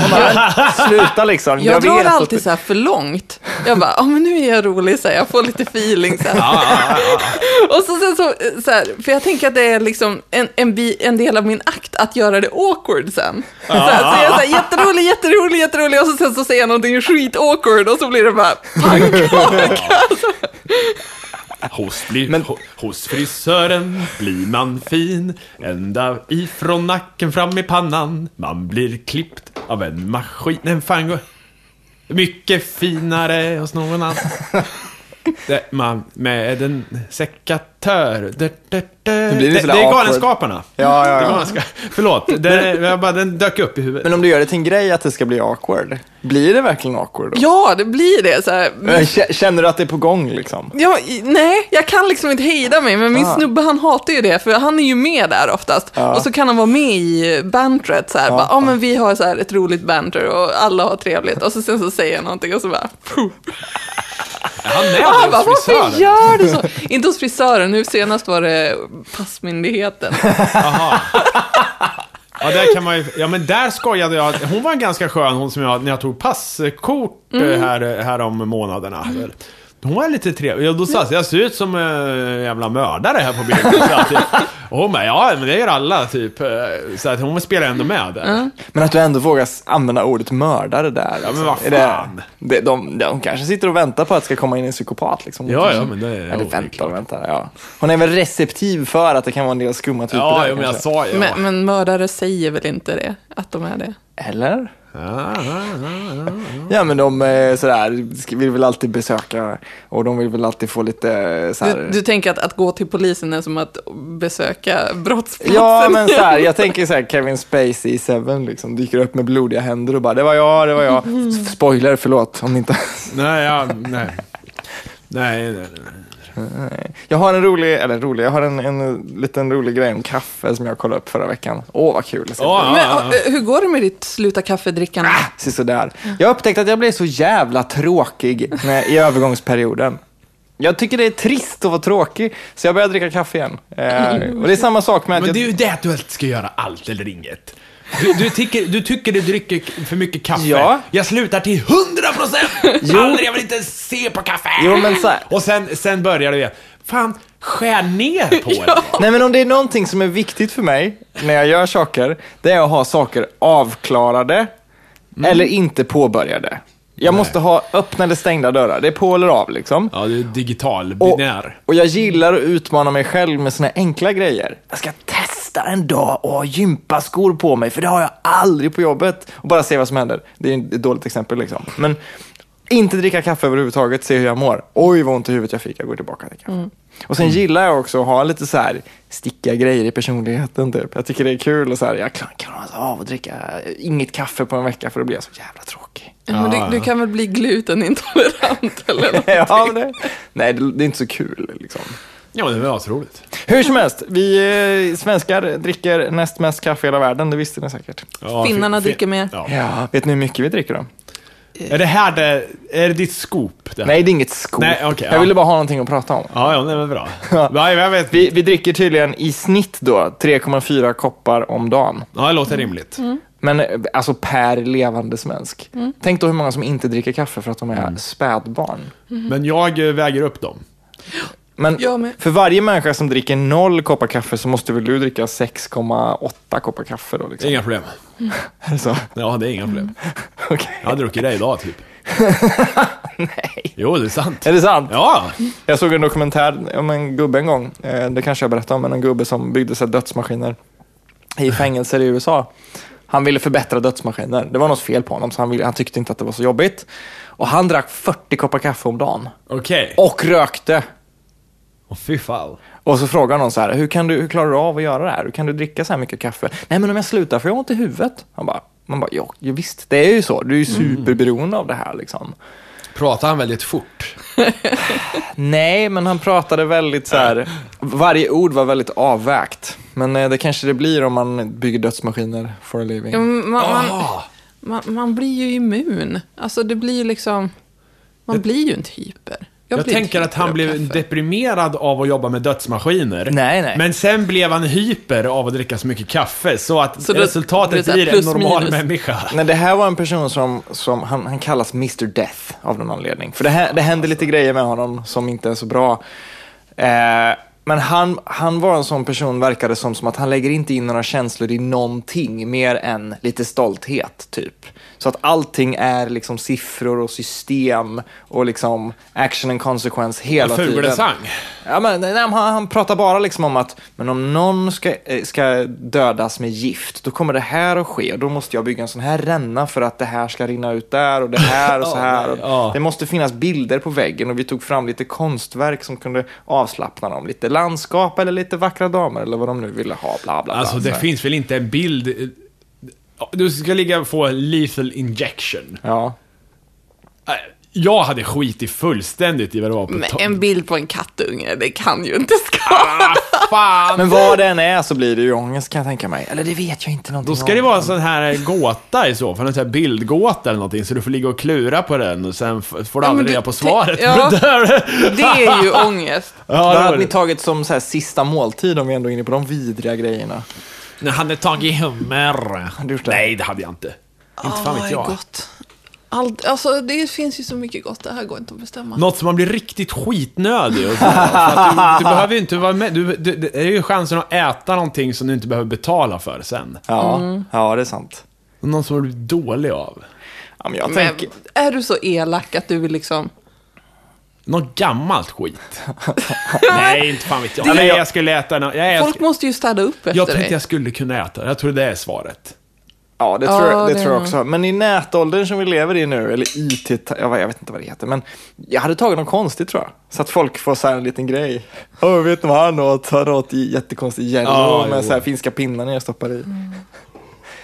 Och bara, sluta liksom. Jag, drar vet att alltid så här för långt. Jag bara, ja men nu är jag rolig, så här, jag får lite feeling. Så här. Och så, sen så, så här, för jag tänker att det är liksom en, en, bi, en del av min akt att göra det awkward sen. Så, här, så jag är så här, jätterolig, jätterolig, jätterolig och så, sen så säger jag någonting skit awkward och så blir det bara pannkaka. Hos, bli, Men- ho- hos frisören blir man fin Ända ifrån nacken fram i pannan. Man blir klippt av en maskin. Nej, fan går... Mycket finare hos någon annan det, man, Med en sekatör det, det, det. blir det, det är. Galenskaparna Ja, ja, ja. galenska... Förlåt, det, jag bara, den dök upp i huvudet Men om du gör det till en grej att det ska bli awkward, blir det verkligen awkward då? Ja, det blir det. Så här. Kä- Känner du att det är på gång liksom? Ja, nej, jag kan liksom inte hejda mig, men min Ah. snubbe han hatar ju det, för han är ju med där oftast. Ja. Och så kan han vara med i bantret så här, Ja, bara, ja ja. men vi har så här ett roligt banter och alla har trevligt. Och så sen så säger jag någonting och så bara, puh. Han är han bara, hos varför frisören gör du så? inte hos frisören, nu senast var det passmyndigheten. Ja, där kan man ju, ja, men där skojade jag. Hon var ganska skön, hon som jag, när jag tog passkort Mm. eh, här, här om månaderna. Hon var lite trevlig. Ja, då sa jag, jag ser ut som en jävla mördare här på bilden. Så att, och hon bara, ja men det gör alla typ. Eh, Så att hon spelar ändå med där. Men att du ändå vågar använda ordet mördare där. liksom. men vad Är det- fan. Det, de, de kanske sitter och väntar på att det ska komma in en psykopat. Liksom. Ja, ja, men det är- Eller ja, det är väntar klart. och väntar. Ja. Hon är väl receptiv för att det kan vara en del skumma typer Ja, där, jo, men jag kanske. sa ja. Men, men mördare säger väl inte det? Att de är det? Eller? Ja, men de eh, sådär, vill väl alltid besöka och de vill väl alltid få lite eh, såhär... Du, du tänker att, att gå till polisen är som att besöka brottsplatsen? Ja, men så här, jag tänker så här, Kevin Spacey i Seven liksom, dyker upp med blodiga händer och bara, det var jag, det var jag. Spoiler, förlåt om ni inte... Nej, ja, nej. Nej, nej, nej. Jag har en rolig, eller rolig, jag har en, en liten rolig grej om kaffe som jag kollade upp förra veckan. Åh, vad kul. ja, Men, och, hur går det med ditt sluta kaffedrickande? Så sådär. Jag har upptäckt att jag blev så jävla tråkig när, i övergångsperioden. Jag tycker det är trist att vara tråkig, så jag började dricka kaffe igen. Eh, och det är samma sak med att Men det är ju det att du ska göra allt eller inget. Du, du, tycker, du tycker du dricker för mycket kaffe. Ja. Jag slutar till 100 procent! Aldrig, jag vill inte se på kaffe! Jo, men så här- Och sen, sen börjar du igen. Fan, skär ner på det. Nej men om det är någonting som är viktigt för mig när jag gör saker, det är att ha saker avklarade eller inte påbörjade. Jag måste ha öppna eller stängda dörrar. Det är på eller av liksom. Ja, du är digital, Och, binär. och jag gillar att utmana mig själv med såna enkla grejer. Jag ska testa en dag och ha gympaskor på mig, för det har jag aldrig på jobbet. Och bara se vad som händer. Det är ett dåligt exempel liksom. Men inte dricka kaffe överhuvudtaget, se hur jag mår. Oj, vad ont i huvudet jag fick, jag går tillbaka till kaffe. Och sen gillar jag också att ha lite så här stickiga grejer i personligheten typ. Jag tycker det är kul och så här, jag klarar klarar inte av att dricka inget kaffe på en vecka för då blir jag så jävla tråkig. Ja, men du, du kan väl bli glutenintolerant eller något? ja, men det, nej, det, det är inte så kul liksom. Ja, det var asroligt. Hur som helst, vi eh, svenskar dricker näst mest kaffe i hela världen, det visste ni säkert. Ja, Finnarna fin- dricker mer. Ja. Ja. Vet ni hur mycket vi dricker då? Är det här det, är det ditt scoop? Det här? Nej, det är inget skop. Nej, okej, jag ja. ville bara ha någonting att prata om. Ja, ja, det var bra. Ja, jag vet. Vi, vi dricker tydligen i snitt då 3,4 koppar om dagen. Ja, det låter rimligt. Men eh, alltså per levande svensk. Tänk då hur många som inte dricker kaffe för att de är spädbarn. Men jag eh, väger upp dem. Men för varje människa som dricker noll koppar kaffe så måste väl du dricka 6,8 koppar kaffe då? Liksom. inga problem. Är det så? Ja, det är inga problem. Okej. Jag har druckit det idag, typ. Nej. Jo, det är sant. Är det sant? Ja, Jag såg en dokumentär om en gubbe en gång, eh, det kanske jag berättade om, men en gubbe som byggde sig dödsmaskiner i fängelser i USA. Han ville förbättra dödsmaskiner. Det var något fel på honom, så han, ville, han tyckte inte att det var så jobbigt. Och han drack 40 koppar kaffe om dagen. okej. Och rökte. Åh, fy fan. Och så frågar någon så här, hur, kan du, hur klarar du av att göra det här? Hur kan du dricka så här mycket kaffe? Nej, men om jag slutar får jag ont i huvudet. Han bara, man bara, ja, ja visst, det är ju så. Du är ju superberoende av det här liksom. Pratar han väldigt fort? Nej, men han pratade väldigt så här. Varje ord var väldigt avvägt. Men eh, det kanske det blir om man bygger dödsmaskiner for a living. Ja, man, man, Ah, man, man blir ju immun. Alltså det blir ju liksom... Man blir ju inte hyper. Jag blir tänker att han blev kaffe. deprimerad av att jobba med dödsmaskiner. Nej, nej. Men sen blev han hyper av att dricka så mycket kaffe, så att Så resultatet det blir en normal minus. människa. Nej, det här var en person som, som han, han kallas Mr Death av någon anledning. För det, här, det hände lite grejer med honom som inte är så bra. Eh, men han, han var en sån person, verkade som, som att han lägger inte in några känslor i någonting mer än lite stolthet, typ. Så att allting är liksom siffror och system och liksom action and consequence hela tiden. Fuglesang. Ja, men, nej, men han, han pratar bara liksom om att men om någon ska, eh, ska dödas med gift, då kommer det här att ske. Då måste jag bygga en sån här ränna för att det här ska rinna ut där och det här och så här. Och. Det måste finnas bilder på väggen och vi tog fram lite konstverk som kunde avslappna dem. Lite landskap eller lite vackra damer eller vad de nu ville ha. Bla, bla, bla. Alltså, Så det finns väl inte en bild... eh, Du ska ligga och få lethal injection. Ja. Eh, Jag hade skitit fullständigt i vad det var på Men en bild på en kattunge, det kan ju inte skada. Ah, fan! Men vad det än är så blir det ju ångest kan jag tänka mig. Eller det vet jag inte någonting Då ska det om. vara en sån här gåta i så fall, en sån här bildgåta eller någonting, så du får ligga och klura på den och sen får du aldrig reda på svaret. ja. Det är ju ångest. Ja, det hade ni det. tagit som så här sista måltid om vi ändå är inne på de vidriga grejerna? Jag hade tagit hummer. du gjort det? Nej, det hade jag inte. Inte fan Åh, vet det är jag. gott. Allt, alltså, det finns ju så mycket gott, det här går inte att bestämma. Något som man blir riktigt skitnödig och sådär. För att du, du behöver ju inte vara med. Du, du, det är ju chansen att äta någonting som du inte behöver betala för sen. Ja, Mm. ja det är sant. Någon som du blir dålig av. Ja, men jag Men tänker... är du så elak att du vill liksom... Något gammalt skit. Nej, inte fan vet jag. Det- Nej, jag skulle äta no- jag, jag, Folk måste ju städa upp efter jag tänkte dig. jag skulle kunna äta. Jag tror det är svaret. Ja, det Ja, tror, jag, det det tror jag också. Men i nätåldern som vi lever i nu, eller IT, jag vet- jag vet inte vad det heter, men jag hade tagit något konstigt tror jag. Så att folk får så här en liten grej. Åh, vet ni vad han åt? Han åt i jättekonstig jello Ja, med jo. så här finska pinnar när jag stoppar i.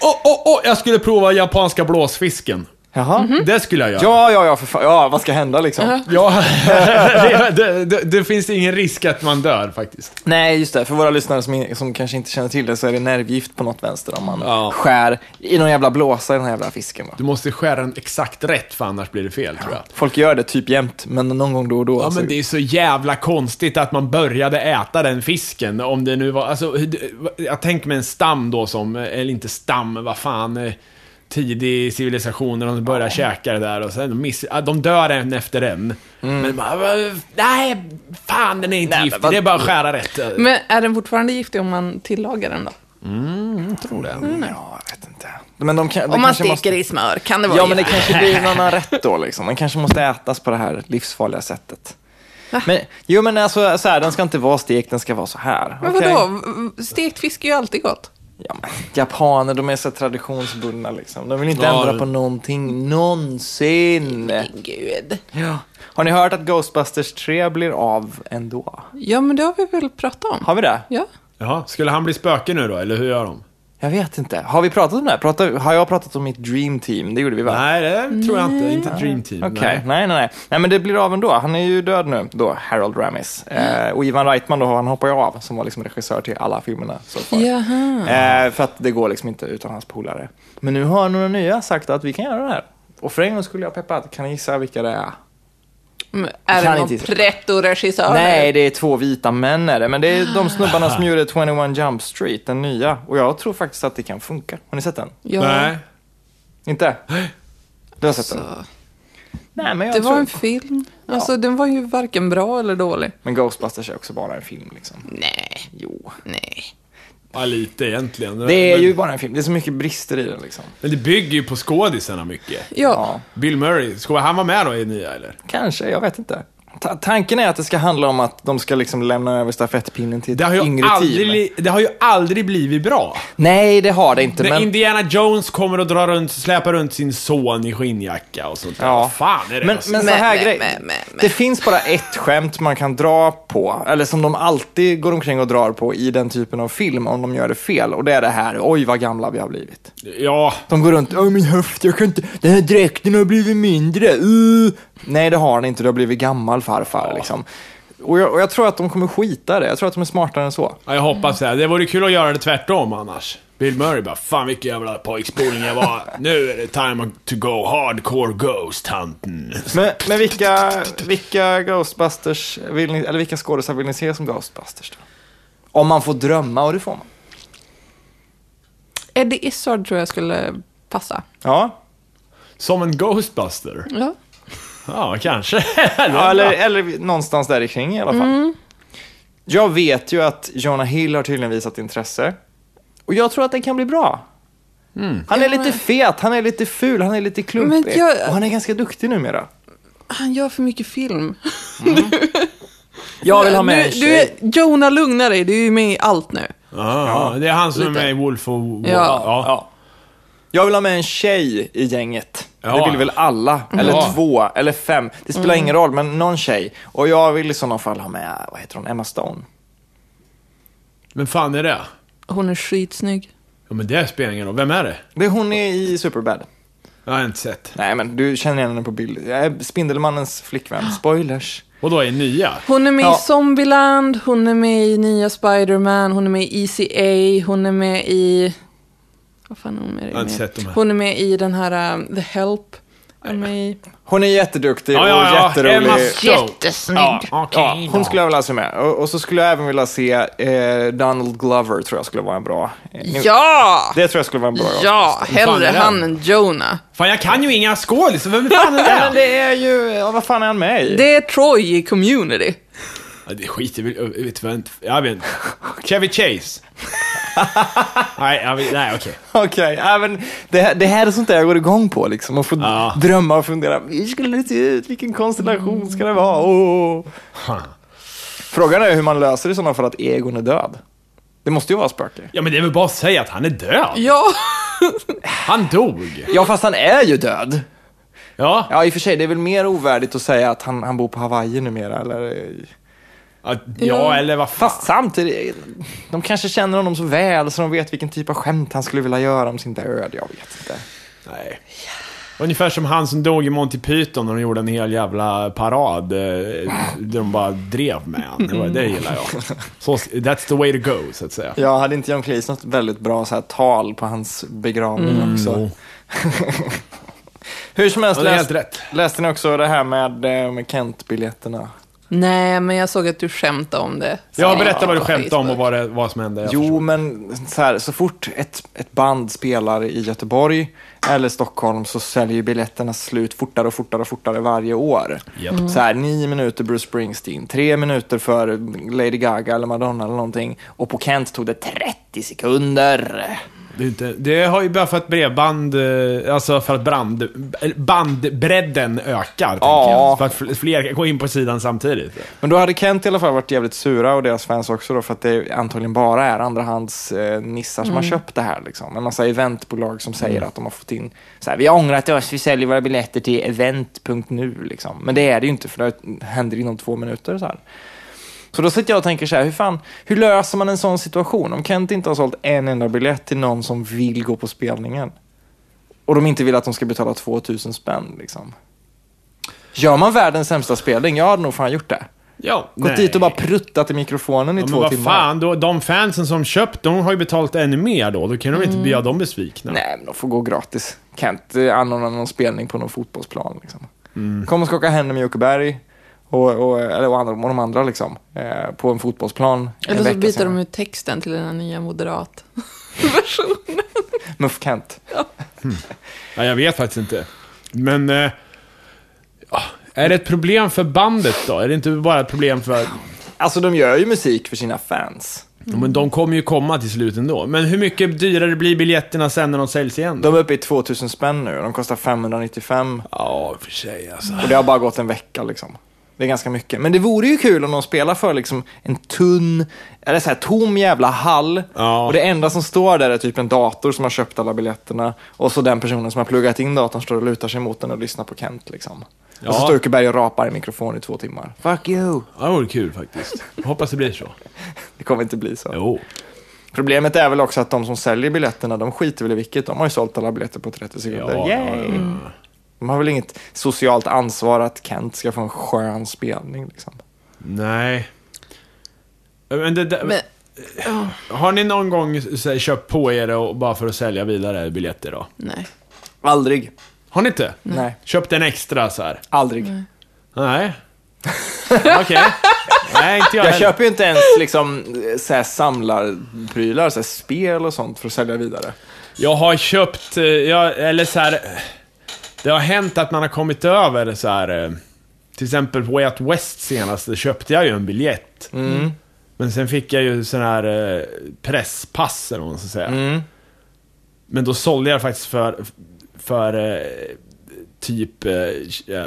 Åh, åh, åh! Jag skulle prova japanska blåsfisken. Jaha. Mhm. Det skulle jag göra. Ja, ja, ja, för fan. Ja, vad ska hända liksom? Ja, det, det, det, det finns ingen risk att man dör faktiskt. Nej, just det. För våra lyssnare som, som kanske inte känner till det så är det nervgift på något vänster om man Ja. skär i någon jävla blåsa i den här jävla fisken. Va? Du måste skära den exakt rätt för annars blir det fel tror jag. Folk gör det typ jämt, men någon gång då och då. Ja så- men det är så jävla konstigt att man började äta den fisken, om det nu var, alltså, jag tänker mig en stam då som, eller inte stam, vad fan, eh, tidig civilisation när de börjar käka det där och sen miss, ja, de dör en efter en. Men man, bara, nej, fan den är inte Nej, men giftig, vad- det är bara att skära rätt. Men är den fortfarande giftig om man tillagar den då? tror det. Ja, jag vet inte. Men de kan, det Om man steker måste... i smör, kan det vara Ja, men det kanske blir någon annan rätt då liksom. Den kanske måste ätas på det här livsfarliga sättet. Men, jo men alltså så här, den ska inte vara stekt, den ska vara så här. Men vadå? V- Stekt fisk är ju alltid gott. Ja, men, japaner, de är så traditionsbundna liksom. De vill inte Ja, ändra det- på någonting, någonsin. Gud. Ja. Har ni hört att Ghostbusters 3 blir av ändå? Ja, men det har vi väl pratat om? Har vi det? Ja. Jaha, skulle han bli spöke nu då, eller hur gör de? Jag vet inte. Har vi pratat om det här? Pratar, har jag pratat om mitt dream team? Det gjorde vi va? Nej, det tror jag inte. Inte Dream Team. Okej, nej. nej. nej, nej. Nej, men det blir av ändå. Han är ju död nu, då, Harold Ramis. Eh, och Ivan Reitman då, han hoppar ju av, som var liksom regissör till alla filmerna så far. Jaha. Eh, för att det går liksom inte utan hans polare. Men nu har några nya sagt att vi kan göra det här. Och för en gång skulle jag peppad. Kan ni gissa vilka det är? Men Är det någon pretto-regissör? Nej, det är två vita män är det. Men det är de snubbarna som gjorde 21 Jump Street, den nya. Och jag tror faktiskt att det kan funka. Har ni sett den? Ja. Nej. Inte? Du har sett den? Nej, men jag Det tror... var en film. Alltså, den var ju varken bra eller dålig. Men Ghostbusters är också bara en film liksom. Nej, Jo. nej. Ja, lite egentligen. Det är men, ju bara en film. Det är så mycket brister i den liksom. Men det bygger ju på skådisarna mycket. Ja. Bill Murray, ska han vara med då i nya eller? kanske. Jag vet inte. Ta- tanken är att det ska handla om att de ska liksom lämna över stafettpinnen till ett Det har, ju yngre team. aldrig, det har ju aldrig blivit bra. Nej, det har det inte. När Men... Indiana Jones kommer och drar runt, släpar runt sin son i skinnjacka och sånt där. Ja. Vad fan är det? Men, alltså? men så här men, grej. men. Det finns bara ett skämt man kan dra på, eller som de alltid går omkring och drar på i den typen av film om de gör det fel. Och det är det här, oj vad gamla vi har blivit. Ja, De går runt, åh min höft, jag kan inte, den här dräkten har blivit mindre. Uh. Nej, det har den inte, du har blivit gammal farfar liksom. Och jag, och jag tror att de kommer skita i det, jag tror att de är smartare än så. ja, jag hoppas det. Det vore kul att göra det tvärtom annars. Bill Murray bara, fan vilken jävla pojkspoling jag var. nu är det time to go hardcore ghost hunting. Men, men vilka, vilka Ghostbusters, vill ni, eller vilka skådisar vill ni se som Ghostbusters då? Om man får drömma, och det får man. Eddie Izzard tror jag skulle passa. Ja, Som en Ghostbuster? Ja. Ja, kanske. Ja, eller, eller någonstans där kring i alla fall. Jag vet ju att Jonah Hill har tydligen visat intresse. Och jag tror att det kan bli bra. Han är lite fet, han är lite ful, han är lite klumpig. Jag- Och han är ganska duktig numera. Han gör för mycket film. Jag vill ha med du, en du tjej. är, Jonah, lugna dig. Du är ju med i allt nu. Ja, det är han som är Lite. med i Wolf och Wall. Ja. Ja. Jag vill ha med en tjej i gänget. Ja. Det vill väl alla? Eller Ja. två, eller fem. Det spelar ingen roll, men någon tjej. Och jag vill i sådana fall ha med, vad heter hon, Emma Stone. Men fan är det? Hon är skitsnygg. Ja, men det spelar ingen roll. Vem är det? Det är hon är i Superbad. Jag har inte sett. Nej, men du känner igen henne på bild. Jag är Spindelmannens flickvän. Spoilers. Och då är nya? Hon är med Ja. i Zombieland, hon är med i nya Spider-Man, hon är med i ECA, hon är med i... Vad fan är hon med inte sett här. Hon är med i den här um, The Help. Hon är jätteduktig Ja, och ja, ja. jätterolig. Emma Stone. Jättesnygg. Ja, Ja, hon då. skulle jag vilja se med. Och, och så skulle jag även vilja se eh, Donald Glover, tror jag skulle vara en bra. eh, Ja! Det tror jag skulle vara en bra Ja, fan hellre han än Jonah. Fan, jag kan ju inga skådisar. Vem fan är det? det är ju, ja, vad fan är han med i? Det är Troy i Community. Ja, det skiter vi vet vad inte. Jag vet inte. Chevy Chase. nej, jag vet, nej okej. Okej, ja, men det, det här är sånt där jag går igång på liksom. Och får Ja. drömma och fundera, hur skulle det se ut? Vilken konstellation ska det vara? Åh. Frågan är hur man löser det i sådana fall att Egon är död. Det måste ju vara spöke. Ja, men det är väl bara att säga att han är död. Ja, Han dog. Ja, fast han är ju död. Ja. Ja, i och för sig, det är väl mer ovärdigt att säga att han, han bor på Hawaii numera, eller? Ja, ja eller vad fan. Fast samtidigt, de kanske känner honom så väl så de vet vilken typ av skämt han skulle vilja göra om sin död. Jag vet inte. Nej. Ungefär som han som dog i Monty Python när de gjorde en hel jävla parad. eh, Där de bara drev med han. Det, var- det gillar jag. Så, that's the way to go, så att säga. Jag hade inte John Cleese något väldigt bra så här, tal på hans begravning också. Mm. Hur som helst, Ja, det är läs, helt rätt. läste ni också det här med, eh, med Kent-biljetterna? Nej, men jag såg att du skämtade om det. Jag berättar vad du skämtade om och vad, det, vad som hände. Jo, förstår. men så, här, så fort ett, ett band spelar i Göteborg eller Stockholm så säljer biljetterna slut fortare och fortare och fortare varje år. Japp. Så här, nio minuter Bruce Springsteen, tre minuter för Lady Gaga eller Madonna eller någonting. Och på Kent tog det 30 sekunder. Det, är inte, det har ju bara för att bredband, eh, alltså för att brand, bandbredden ökar, Ja. jag. För att fl- fler kan gå in på sidan samtidigt. Men då hade Kent i alla fall varit jävligt sura och deras fans också då för att det antagligen bara är andrahands eh, nissar som har köpt det här liksom. En massa eventbolag som säger att de har fått in så här, vi har ångrat oss, vi säljer våra biljetter till event.nu liksom. Men det är det ju inte för det händer inom två minuter så här. Så då sitter jag och tänker så här, hur fan, hur löser man en sån situation? Om Kent inte har sålt en enda biljett till någon som vill gå på spelningen och de inte vill att de ska betala 2000 spänn liksom. Gör man världens sämsta spelning, jag hade nog fan gjort det. Ja, Gått dit och bara pruttat i mikrofonen i Ja, två vad timmar. fan, då, de fansen som köpt, de har ju betalat ännu mer då. Då kan de inte bli dem besvikna. Nej, men de får gå gratis. Kent eh, anordnar någon spelning på någon fotbollsplan. Liksom. Mm. Kom och skaka händer med Jockeberg och, och, eller, och, andra, och de andra liksom, eh, på en fotbollsplan. en Eller så byter senare. de ut texten till den här nya moderat versionen. Muff Kent. Ja, jag vet faktiskt inte. Men... Eh, ja, är det ett problem för bandet då? Är det inte bara ett problem för... Alltså de gör ju musik för sina fans. Ja, Men de kommer ju komma till slut ändå. Men hur mycket dyrare blir biljetterna sen när de säljs igen? Då? De är uppe i 2000 spänn nu. De kostar 595 Ja, för sig alltså. och det har bara gått en vecka liksom. Det är ganska mycket. Men det vore ju kul om de spelar för liksom en tunn, eller så här tom jävla hall. Ja. Och det enda som står där är typ en dator som har köpt alla biljetterna. Och så den personen som har pluggat in datorn står och lutar sig mot den och lyssnar på Kent liksom. Och så Ja. står Uckerberg och rapar i mikrofon i två timmar. Fuck you! Ja, det vore kul faktiskt. Hoppas det blir så. Det kommer inte bli så. Jo. Problemet är väl också att de som säljer biljetterna, de skiter väl i vilket. De har ju sålt alla biljetter på 30 sekunder. Ja, Yay! De har väl inget socialt ansvar att Kent ska få en skön spelning liksom. Nej. Men det, där- Men, ja, Har ni någon gång så här, köpt på er och bara för att sälja vidare biljetter då? nej. Aldrig. Har ni inte? Nej, Köpt en extra så här? aldrig. Nej. Okej. Nej, inte jag, Jag heller. köper ju inte ens liksom så här samlarprylar, så här spel och sånt för att sälja vidare. Jag har köpt, eh, jag, eller så här. Det har hänt att man har kommit över så här. eh, Till exempel på Way Out West senast, då köpte jag ju en biljett. Mm. Men sen fick jag ju sån här eh, presspass eller vad man ska säga. Mm. Men då sålde jag faktiskt för, för eh, typ eh,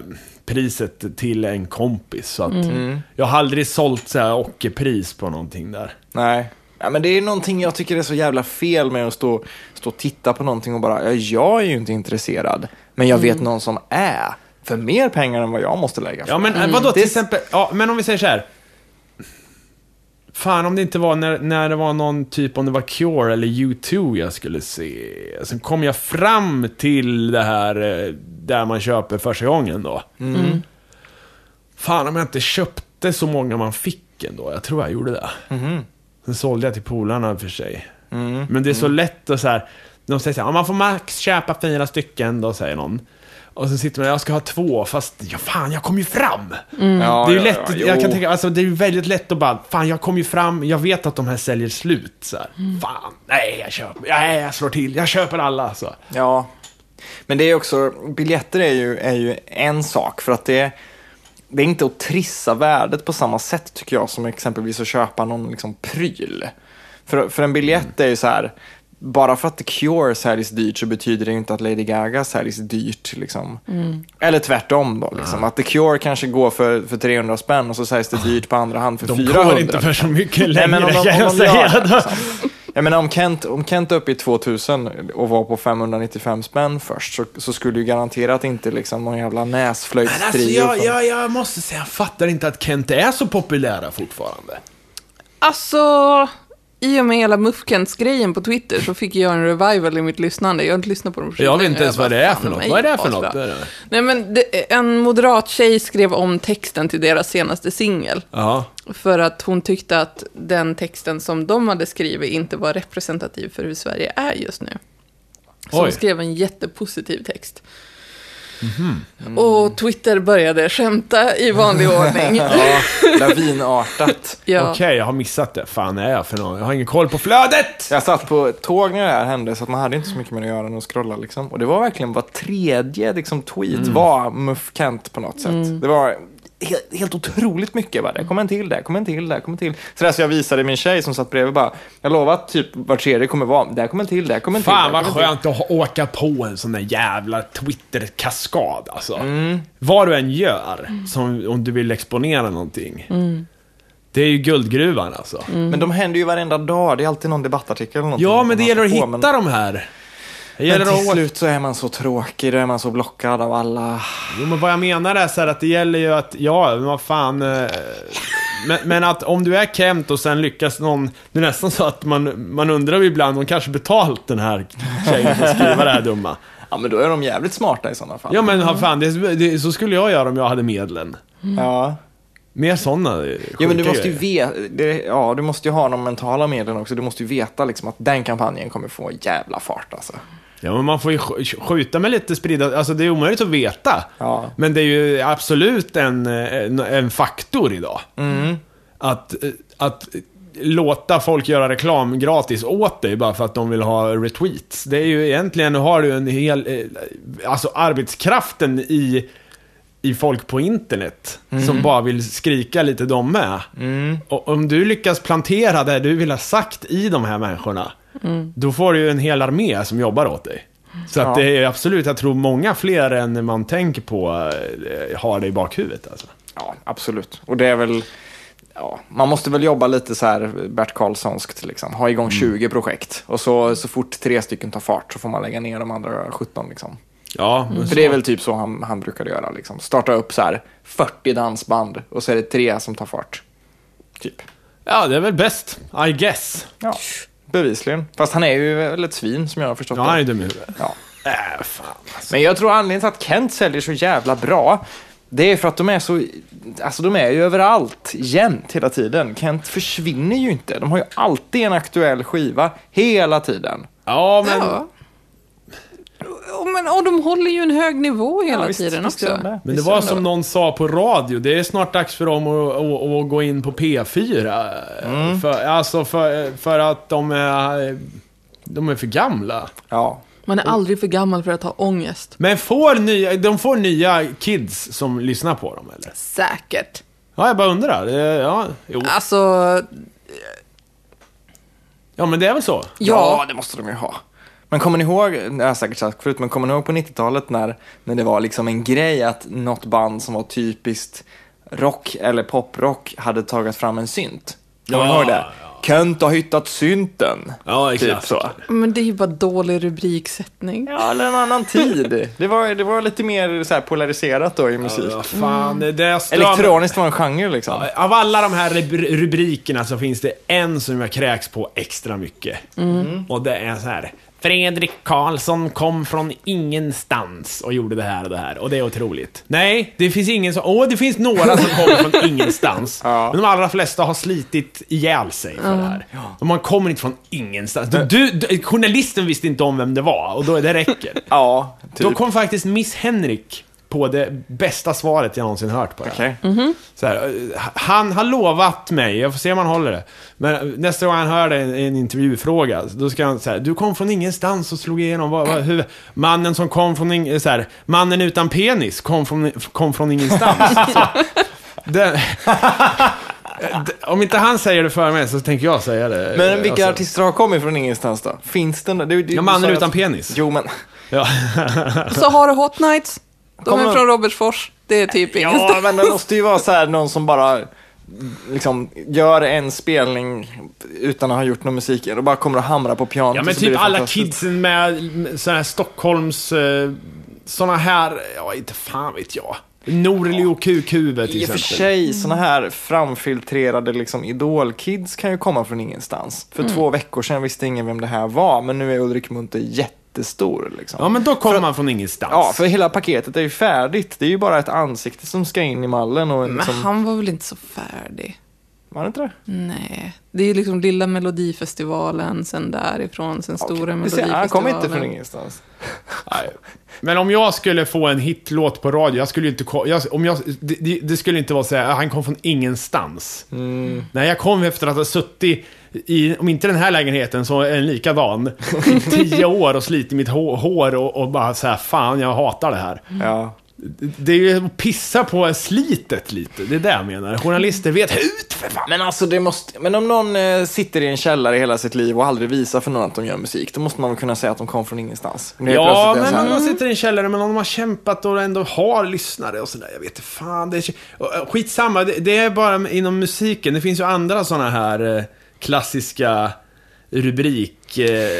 priset till en kompis. Så att Mm. jag har aldrig sålt så här ockerpris på någonting där. Nej. Ja, men det är någonting jag tycker är så jävla fel med att stå, stå och titta på någonting och bara, ja, jag är ju inte intresserad, men jag vet någon som är. För mer pengar än vad jag måste lägga för. Ja men mm. vadå till exempel, ja men om vi säger så här. Fan om det inte var när, när det var någon typ, om det var Cure eller U2 jag skulle se. Sen kom jag fram till det här eh, där man köper första gången då. Mm. Fan om jag inte köpte så många man fick ändå. Jag tror jag gjorde det. Mhm. Sen sålde jag till polarna för sig. Mm. Men det är så lätt att så här. De säger så här, "Ja, man får max köpa fyra stycken, då säger någon. Och så sitter man jag ska ha två, fast ja fan, jag kom ju fram. Ja, det är ju ja, lätt, ja, jag kan jo. tänka, alltså det är ju väldigt lätt att bara, fan jag kom ju fram, jag vet att de här säljer slut. Så här. Fan, nej jag köper, nej jag slår till, jag köper alla. Så. Ja, men det är också, biljetter är ju, är ju en sak för att det, det är inte att trissa värdet på samma sätt tycker jag som exempelvis att köpa någon liksom pryl. För, för en biljett är ju så här, bara för att The Cure säljs dyrt så betyder det inte att Lady Gaga säljs dyrt. Liksom. Eller tvärtom då. Liksom. Att The Cure kanske går för, för 300 spänn och så säljs det dyrt på andra hand för De 400. går inte för så mycket Nej, längre men om de, kan om jag de säga. gör det, liksom. Jag menar om Kent, om Kent är uppe i 2000 och var på 595 spänn först så, så skulle ju garanterat inte liksom någon jävla Men alltså, näsflöjtstrio. jag, från- jag, jag måste säga, jag fattar inte att Kent är så populära fortfarande. Alltså, i och med hela Muffkents-grejen på Twitter så fick jag en revival i mitt lyssnande. Jag har inte lyssnat på dem Jag vet inte ens vad det är för något. Vad är det för något? Det är det. Nej, men det, en moderat tjej skrev om texten till deras senaste singel. För att hon tyckte att den texten som de hade skrivit inte var representativ för hur Sverige är just nu. Så hon Oj. skrev en jättepositiv text. Mhm. Och Twitter började skämta i vanlig ordning. Ja, lavinartat. ja. Okej, jag har missat det. Fan är jag för någon? Jag har ingen koll på flödet! Jag satt på ett tåg när det här hände så att man hade inte så mycket med att göra än att scrolla. Liksom. Och det var verkligen var tredje liksom, tweet Mm. var Muff Kent på något sätt. Det var helt, helt otroligt mycket. Bara. Kom en till där, kom en till där, kom en till. Så där så jag visade min tjej som satt bredvid bara, jag lovar att typ var tredje kommer vara, där kom en till, där kom en till. Fan vad en till. skönt att ha- åka på en sån där jävla Twitter-kaskad alltså. Mm. Vad du än gör, som, om du vill exponera någonting. Det är ju guldgruvan alltså. Men de händer ju varenda dag, det är alltid någon debattartikel eller någonting. Ja, men det gäller att får hitta på, men- de här. Men till att... slut så är man så tråkig, då är man så blockad av alla. Jo, men vad jag menar är så här att det gäller ju att, ja, men vad fan. eh, Men, men att om du är Kent och sen lyckas någon, det är nästan så att man, man undrar ju ibland, de kanske betalt den här tjejen för att skriva det här dumma. Ja, men då är de jävligt smarta i sådana fall. Ja men vad fan, det, det, så skulle jag göra om jag hade medlen. Ja. Mer sådana Ja, men du måste ju veta, det, ja, du måste ju ha de mentala medlen också. Du måste ju veta liksom att den kampanjen kommer få jävla fart alltså. Ja, men man får ju sk- skjuta med lite spridda... Alltså det är omöjligt att veta. Ja. Men det är ju absolut en, en, en faktor idag. Mm. Att, att låta folk göra reklam gratis åt dig bara för att de vill ha retweets. Det är ju egentligen, har du en hel... eh, Alltså arbetskraften i, i folk på internet som bara vill skrika lite de med. Och om du lyckas plantera det du vill ha sagt i de här människorna, då får du ju en hel armé som jobbar åt dig. Så att Ja. det är absolut, jag tror många fler än man tänker på eh, har det i bakhuvudet alltså. Ja, absolut. Och det är väl, ja, man måste väl jobba lite så här Bert Karlssonskt, liksom. ha igång 20 projekt. Och så, så fort tre stycken tar fart så får man lägga ner de andra 17. Liksom. Ja, men För så- det är väl typ så han, han brukade göra. Liksom. Starta upp så här 40 dansband och så är det tre som tar fart. Typ. ja, det är väl bäst, I guess. Ja, bevisligen. Fast han är ju väl ett svin som jag har förstått Ja, han är det. dum i huvudet. Ja. Äh, fan alltså. Men jag tror anledningen till att Kent säljer så jävla bra, det är för att de är så, alltså de är ju överallt, jämt, hela tiden. Kent försvinner ju inte. De har ju alltid en aktuell skiva, hela tiden. Ja, men... Ja. Och, men, och de håller ju en hög nivå hela Ja, visst- tiden visst också. de Men det var som någon sa på radio, det är snart dags för dem att, att, att gå in på P4. Mm. För, alltså för, för att de är, de är för gamla. Ja. Man är aldrig för gammal för att ha ångest. Men får nya, de får nya kids som lyssnar på dem eller? Säkert. Ja, jag bara undrar. Ja, jo. Alltså, ja men det är väl så. ja. det måste de ju ha. Men kommer ni ihåg, det har jag säkert sagt förut, men kommer ni ihåg på 90-talet när, när det var liksom en grej att något band som var typiskt rock eller poprock hade tagit fram en synt? Kommer ni Ja, ihåg det? Kent har hittat synten. Ja, Typ exakt. så. Men det är ju bara dålig rubriksättning. Ja, eller en annan tid. Det var, det var lite mer så här polariserat då i musik. Ja, fan, det är stör- Elektroniskt var en genre liksom. Av alla de här rub- rubrikerna så finns det en som jag kräks på extra mycket. Och det är så här. Fredrik Karlsson kom från ingenstans och gjorde det här och det här. Och det är otroligt. Nej, det finns ingen som... Åh, det finns några som kommer från ingenstans. Ja. Men de allra flesta har slitit ihjäl sig för det här. Och man kommer inte från ingenstans. Du, du, du, journalisten visste inte om vem det var och då det räcker. Ja, typ. Då kom faktiskt Miss Henrik på det bästa svaret jag någonsin hört på det här. Okej. Så här, han har lovat mig, jag får se om han håller det. Men nästa gång han hör en, en intervjufråga, då ska han säga du kom från ingenstans och slog igenom, vad, vad, hur, mannen som kom från, ing, så här, mannen utan penis kom från, kom från ingenstans. så, det, det- om inte han säger det för mig så tänker jag säga det. Men vilka Alltså, artister har kommit från ingenstans då? Finns det? det, det Ja, mannen utan att- penis. Jo, men... Ja. Så har du Hot Nights. De Kommer- är från Robertsfors. Det är typ ingenstans. Ja, men det måste ju vara så här någon som bara liksom gör en spelning utan att ha gjort någon musik och bara kommer att hamra på pianot. Ja och men typ alla kidsen med, såna här Stockholms... Eh, såna här, ja inte fan vet jag. Norli och Kukhuvud till I och för exempel. sig, såna här framfiltrerade liksom idolkids kan ju komma från ingenstans. För två veckor sedan visste ingen vem det här var, men nu är Ulrik Munther jättestor. Liksom. Ja men då kommer man från ingenstans. Ja, för hela paketet är ju färdigt. Det är ju bara ett ansikte som ska in i mallen. Och Men liksom, han var väl inte så färdig? Var det inte det? Nej. Det är ju liksom lilla Melodifestivalen, sen därifrån, sen stora ser, Melodifestivalen. han kom inte från ingenstans. Nej. Men om jag skulle få en hitlåt på radio, jag skulle ju inte jag, om jag, det, det- det skulle inte vara så här, han kom från ingenstans. Mm. Nej, jag kom efter att ha suttit i, om inte den här lägenheten, så en likadan, i tio år och slitit mitt hår, och, och bara så här, fan jag hatar det här. Ja. Det är ju att pissa på slitet lite, det är det jag menar. Journalister vet ut för fan. Men alltså, det måste, men om någon eh, sitter i en källare hela sitt liv och aldrig visar för någon att de gör musik, då måste man väl kunna säga att de kom från ingenstans. Ja, är men om man sitter i en källare, men om de har kämpat och ändå har lyssnare och sådär, jag vet fan. Det är, skitsamma, det, det är bara inom musiken. Det finns ju andra sådana här eh, klassiska rubrik... Eh.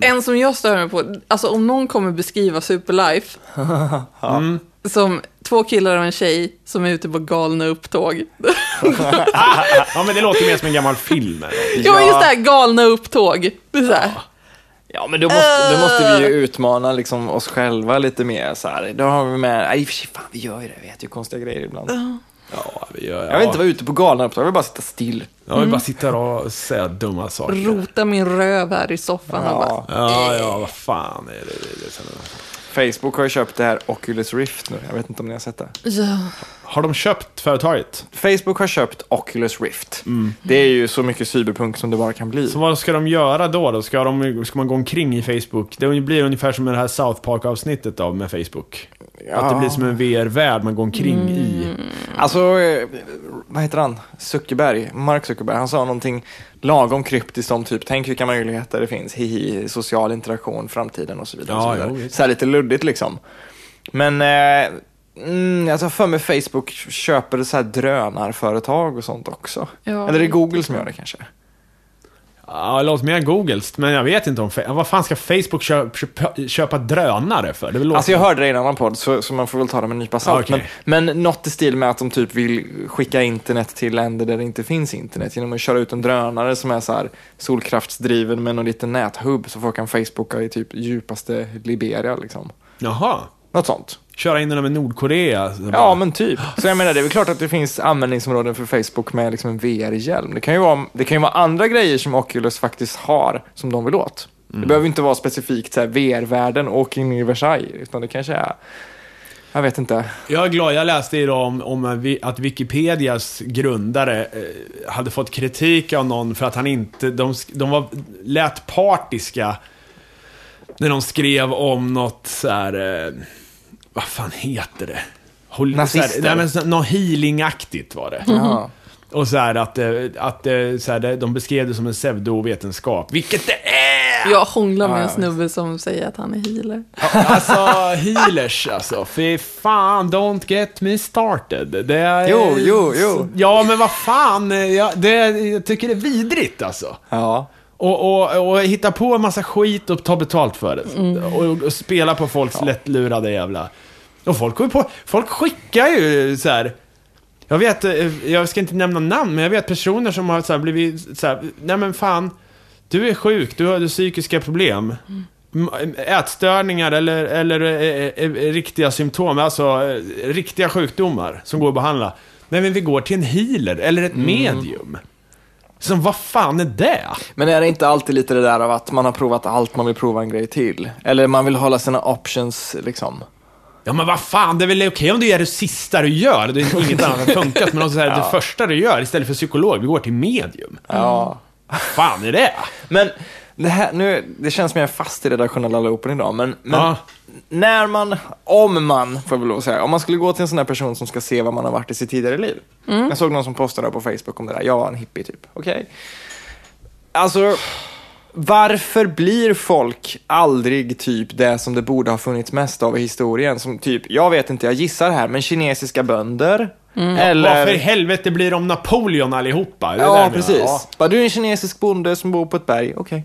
En som jag stör mig på, alltså om någon kommer beskriva Superlife Mm. som två killar och en tjej som är ute på galna upptåg. Ja, men det låter mer som en gammal film. Eller? Jo, men just det här galna upptåg. Det är så här. Ja, men då måste, då måste vi ju utmana liksom oss själva lite mer så här. Då har vi med, nej, i fan vi gör ju det, vi äter ju konstiga grejer ibland. Ja, vi gör, ja. Jag vill inte vara ute på galna uppdrag, jag vill bara sitta still. Jag vill bara sitta och säga dumma saker. Rota min röv här i soffan och bara, Ja. Ja, ja, vad fan är det? det, det, det. Facebook har ju köpt det här Oculus Rift nu, jag vet inte om ni har sett det. ja. Har de köpt företaget? Facebook har köpt Oculus Rift. Det är ju så mycket cyberpunk som det bara kan bli. Så vad ska de göra då? då? Ska, de, ska man gå omkring i Facebook? Det blir ungefär som det här South Park-avsnittet av med Facebook. Att det blir som en VR-värld man går omkring i. Alltså, eh, vad heter han? Zuckerberg, Mark Zuckerberg, han sa någonting lagom kryptiskt om typ, tänk vilka möjligheter det finns, hihi, social interaktion, framtiden och så vidare. Ja, och så, jo, vidare. visst. så här lite luddigt liksom. Men, eh, mm, jag tar för mig Facebook köper så här drönarföretag och sånt också. Ja, Eller är det Google lite som gör det kanske? Ja, det låter mer Googles, men jag vet inte om... Vad fan ska Facebook köpa, köpa, köpa drönare för? Det är Alltså jag hörde det i en annan podd, så, så man får väl ta det med en nypa salt. Okej. Men, men något i stil med att de typ vill skicka internet till länder där det inte finns internet genom att köra ut en drönare som är så här solkraftsdriven med någon liten näthubb så folk kan Facebooka i typ djupaste Liberia liksom. Jaha. Något sånt. Köra in den med Nordkorea? Ja, bara- men typ. Så jag menar, det är väl klart att det finns användningsområden för Facebook med liksom en VR-hjälm. Det kan ju vara, det kan ju vara andra grejer som Oculus faktiskt har som de vill åt. Det behöver inte vara specifikt VR-världen, åk in i Versailles, utan det kanske är, jag vet inte. Jag är glad, jag läste idag om, om att Wikipedias grundare eh, hade fått kritik av någon för att han inte, de, de var, lät partiska när de skrev om något så här, eh, vad fan heter det? Hol- Nazister. Här, nej, men något healingaktigt var det. Ja. Och så här att, eh, att eh, så här, de beskrev det som en pseudovetenskap, vilket det är! Jag hånglar med Ja, en ja. snubbe som säger att han är healer. Alltså, healers alltså. Fy fan, don't get me started. Det är, Jo, jo, jo. Ja, men vad fan. Jag, det, jag tycker det är vidrigt alltså. Ja. Och, och, och hitta på en massa skit och ta betalt för det. Och, och spela på folks lättlurade jävla... Och folk går ju på... Folk skickar ju så här. Jag vet, eh, jag ska inte nämna namn, men jag vet personer som har så här blivit så här, nej men fan. Du är sjuk, du har psykiska problem. M- Ätstörningar eller, eller eh, eh, riktiga symptom, alltså eh, riktiga sjukdomar som går att behandla. Nej, men vi går till en healer eller ett medium. Så vad fan är det? Men är det inte alltid lite det där av att man har provat allt, man vill prova en grej till? Eller man vill hålla sina options liksom? Ja men vad fan, det är väl okej om det är det sista du gör, det är inget annat har funkat, men så här, det första du gör istället för psykolog, vi går till medium. Ja. Vad fan är det? Men det, här, nu, det känns som jag är fast i redaktionella loopen idag, men, men Ja. när man, om man, får jag väl lov att säga, om man skulle gå till en sån här person som ska se vad man har varit i sitt tidigare liv. Jag såg någon som postade på Facebook om det där, jag var en hippie typ. Okej. Alltså, varför blir folk aldrig typ det som det borde ha funnits mest av i historien? Som typ, jag vet inte, jag gissar här, men kinesiska bönder? Eller... Varför i helvete blir de Napoleon allihopa? Ja, precis. Ja, Bara, du är en kinesisk bonde som bor på ett berg, okej.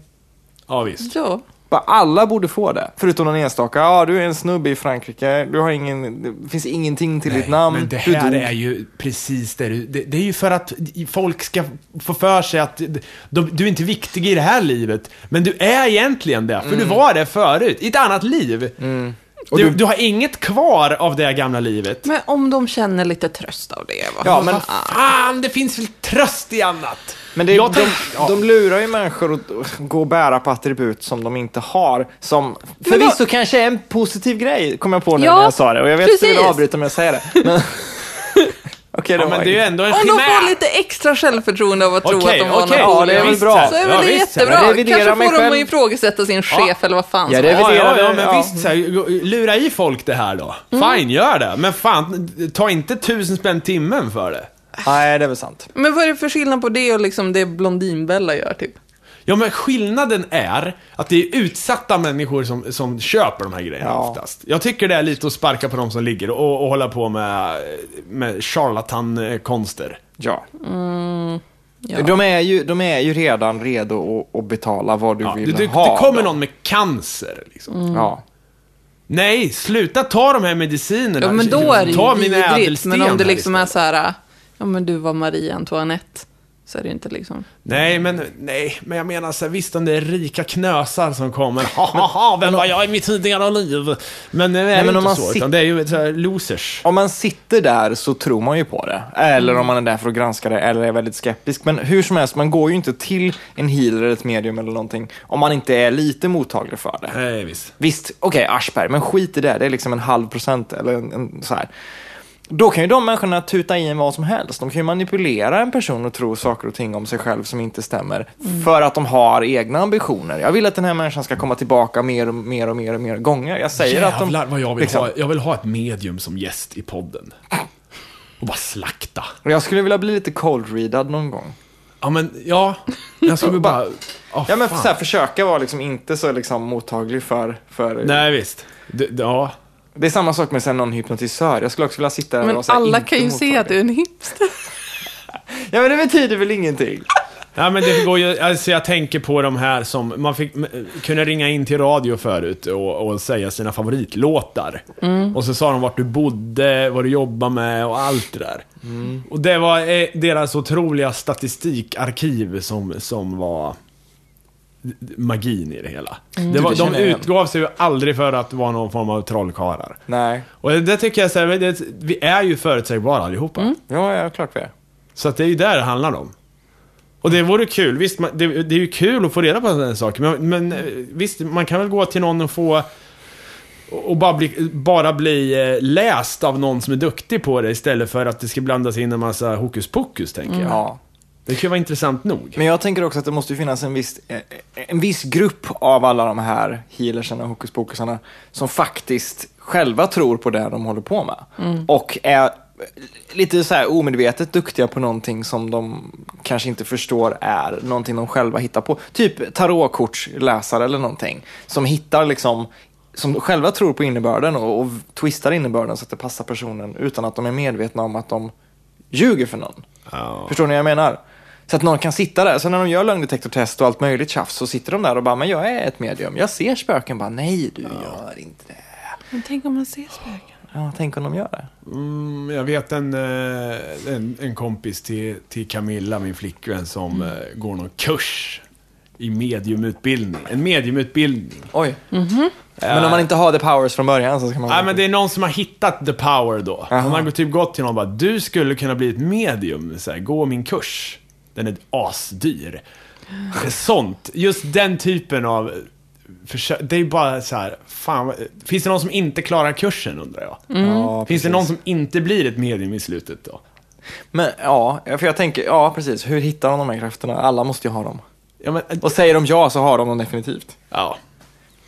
ja visst. Ja. Bara alla borde få det. Förutom någon enstaka. Ja, du är en snubbe i Frankrike. Du har ingen, det finns ingenting till ditt namn. Men det här är ju precis det du... Det, det är ju för att folk ska få för sig att de, du är inte viktig i det här livet. Men du är egentligen det, för du var det förut, i ett annat liv. Och Du, du- du har inget kvar av det gamla livet. Men om de känner lite tröst av det, va? Ja, men- Fan, det finns väl tröst i annat? Men det, de, ja. de lurar ju människor att gå och bära på attribut som de inte har. Som förvisso kanske är en positiv grej, kom jag på nu Ja, när jag sa det. Och jag vet att du vill precis. avbryta mig och säga det. Men... Okej, det Ja, men det är ju ändå en Om de får lite extra självförtroende av att tro Okej, att de var okej. Napoleon. Ja, det är väl bra. Så är väl Ja, det visst, jättebra. Jag reviderar Kanske mig får de själv. att ifrågasätta sin chef eller vad fan Ja, som det helst. reviderar Ja, ja, det, men ja. visst. Så här, lura i folk det här då. Fine, gör det. Men fan, ta inte tusen spänn timmen för det. Nej, det är väl sant. Men vad är det för skillnad på det och liksom det Blondinbella gör, typ? Ja, men skillnaden är att det är utsatta människor som, som köper de här grejerna Ja. oftast. Jag tycker det är lite att sparka på de som ligger och, och hålla på med, med charlatankonster. Ja. Ja. De, är ju, de är ju redan redo att, att betala vad du Ja, vill det, det, ha. det kommer då. någon med cancer. Liksom. Ja. Nej, sluta ta de här medicinerna. Ja, men då är det ju Ta min vidrigt. ädelsten Men om det liksom är så här, ja men du var Marie Antoinette, så är det inte liksom... Nej, men, nej, men jag menar så här, visst om det är rika knösar som kommer, ha ha ha, vem var jag i mitt tidigare liv? Men det är Nej, ju men om inte man så, sit- utan det är ju så här losers. Om man sitter där så tror man ju på det. Eller om man är där för att granska det, eller är väldigt skeptisk. Men hur som helst, man går ju inte till en healer eller ett medium eller någonting om man inte är lite mottaglig för det. Nej, visst. Visst, okej, Aschberg, men skit i det. Det är liksom en halv procent eller en, en, så här. Då kan ju de människorna tuta i en vad som helst. De kan ju manipulera en person och tro saker och ting om sig själv som inte stämmer. För att de har egna ambitioner. Jag vill att den här människan ska komma tillbaka mer och mer och mer och mer gånger. Jag säger att de... Jävlar vad jag vill liksom- ha. Jag vill ha ett medium som gäst i podden. Och bara slakta. Jag skulle vilja bli lite cold-readad någon gång. Ja, men ja. Jag skulle bara... Oh, Ja, men så här, försöka vara liksom inte så liksom mottaglig för... för Nej, visst. Det, ja. Det är samma sak med sen någon hypnotisör. Jag skulle också vilja sitta där och Men vara här, alla kan ju se att du är en hipster. Ja, men det betyder väl ingenting? Ja, men det går ju, alltså jag tänker på de här som, man fick, kunde ringa in till radio förut och, och säga sina favoritlåtar. Och så sa de vart du bodde, vad du jobbade med och allt det där. Och det var eh, deras otroliga statistikarkiv som, som var magin i det hela. Det var, de utgav sig ju aldrig för att vara någon form av trollkarlar. Nej. Och det tycker jag så här, det, vi är ju förutsägbara allihopa. Ja, ja, klart vi är. Så att det är ju där det handlar om. Och det vore kul, visst, man, det, det är ju kul att få reda på sådana här saker, men, men eh, visst, man kan väl gå till någon och få och bara bli, bara bli eh, läst av någon som är duktig på det istället för att det ska blandas in en massa hokus pokus, tänker jag. Ja. Det kan vara intressant nog. Men jag tänker också att det måste ju finnas en viss, eh, en viss grupp av alla de här healersarna och hokus pokusarna som faktiskt själva tror på det de håller på med. Och är lite så här omedvetet duktiga på någonting som de kanske inte förstår är någonting de själva hittar på. Typ tarotkortsläsare eller någonting. Som hittar liksom som själva tror på innebörden och, och twistar innebörden så att det passar personen utan att de är medvetna om att de ljuger för någon. Ja. Förstår ni vad jag menar? Så att någon kan sitta där, så när de gör lögndetektortest och allt möjligt tjafs så sitter de där och bara, men jag är ett medium, jag ser spöken. Bara, nej du gör inte det. Men tänk om man ser spöken. Ja, tänk om de gör det. Mm, jag vet en, eh, en, en kompis till, till Camilla, min flickvän, som eh, går någon kurs i mediumutbildning. En mediumutbildning. Oj. Men om man inte har the powers från början så ska man... Nej, men det är någon som har hittat the power då. Aha. Han har typ gått till någon och bara, du skulle kunna bli ett medium, så här, gå min kurs. Den är asdyr. Sånt, just den typen av försök, det är bara så här, fan, finns det någon som inte klarar kursen undrar jag? ja, Finns det någon som inte blir ett medium i slutet då? Men ja, för jag tänker, ja precis. Hur hittar de de här krafterna? Alla måste ju ha dem. Ja, men, Och säger de ja så har de dem definitivt. ja.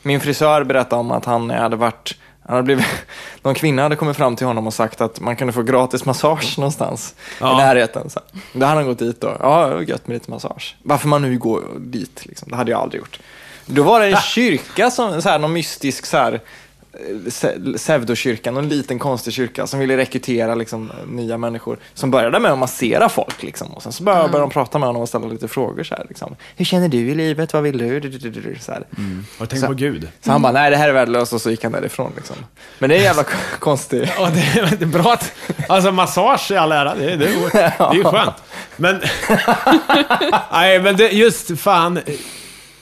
Min frisör berättade om att han hade varit, han hade blivit, någon kvinna hade kommit fram till honom och sagt att man kunde få gratis massage någonstans Ja. i närheten. Så. Då hade han gått dit då, ja det var gött med lite massage. Varför man nu går dit, liksom. det hade jag aldrig gjort. Då var det en kyrka, som, så här, någon mystisk så här, pseudokyrka, någon liten konstig kyrka som ville rekrytera liksom, nya människor. Som började med att massera folk liksom. och sen så började, började de prata med honom och ställa lite frågor. Så här, liksom. Hur känner du i livet? Vad vill du? Så här. Har du tänkt Så- på Gud? Så han bara, nej det här är värdelöst och så gick han därifrån liksom. Men det är jävla k- konstig... Ja, det är, det är bra att... Alltså massage i all ära, det, det, är- det är ju skönt. Men... Nej, men det, just fan...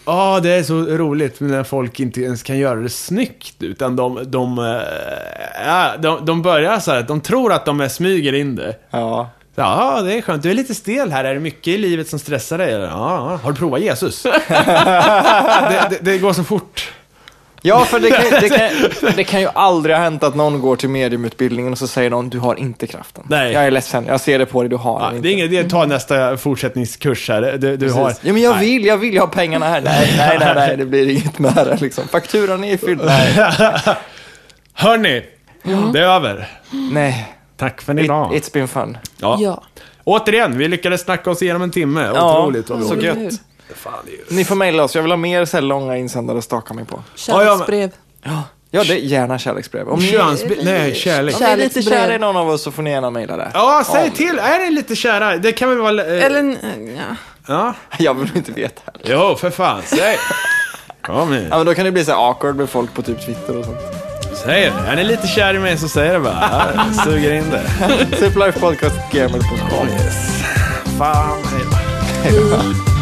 Ja, det är så roligt när folk inte ens kan göra det snyggt. Utan de, de, eh, ja, de, de börjar så här, de tror att de smyger in det. Ja. Ja, det är skönt. Du är lite stel här. Är det mycket i livet som stressar dig? Ja. har du provat Jesus? det, det, det går så fort. Ja, för det kan, det, kan, det kan ju aldrig ha hänt att någon går till mediumutbildningen och så säger någon, du har inte kraften. Nej. Jag är ledsen, jag ser det på dig, du har Ja, den det är inte. inget, det ta nästa fortsättningskurs här. Du, du har... Ja, men jag Nej. vill, jag vill, jag har pengarna här. Nej, nej, nej, nej det blir inget med det liksom. Fakturan är fylld. Hörni, det är över. nej. Tack för It, idag. it's been fun. Ja. Ja. Återigen, vi lyckades snacka oss igenom en timme. Ja, Otroligt vad vi så gött. Fan, det är ju- Ni får mejla oss, jag vill ha mer så här långa insändare att staka mig på. Kärleksbrev. Ja, det är gärna kärleksbrev. Om ni, Nej, kärlek. om ni är lite Kärleksbrev. kära i någon av oss så får ni gärna mejla det. Ja, säg till. Är ni lite kära? Det kan väl vara... eh, Eller, en- ja. Ja. Jag vill inte veta. Jo, för fan. Säg. Kom igen. Ja, men då kan det bli så här awkward med folk på typ Twitter och sånt. Säg det. Är ni lite kär i mig så säg det bara. Ja, suger in det. Suplifepodcast.gmail.com Yes. Fan. hej då. Hej då.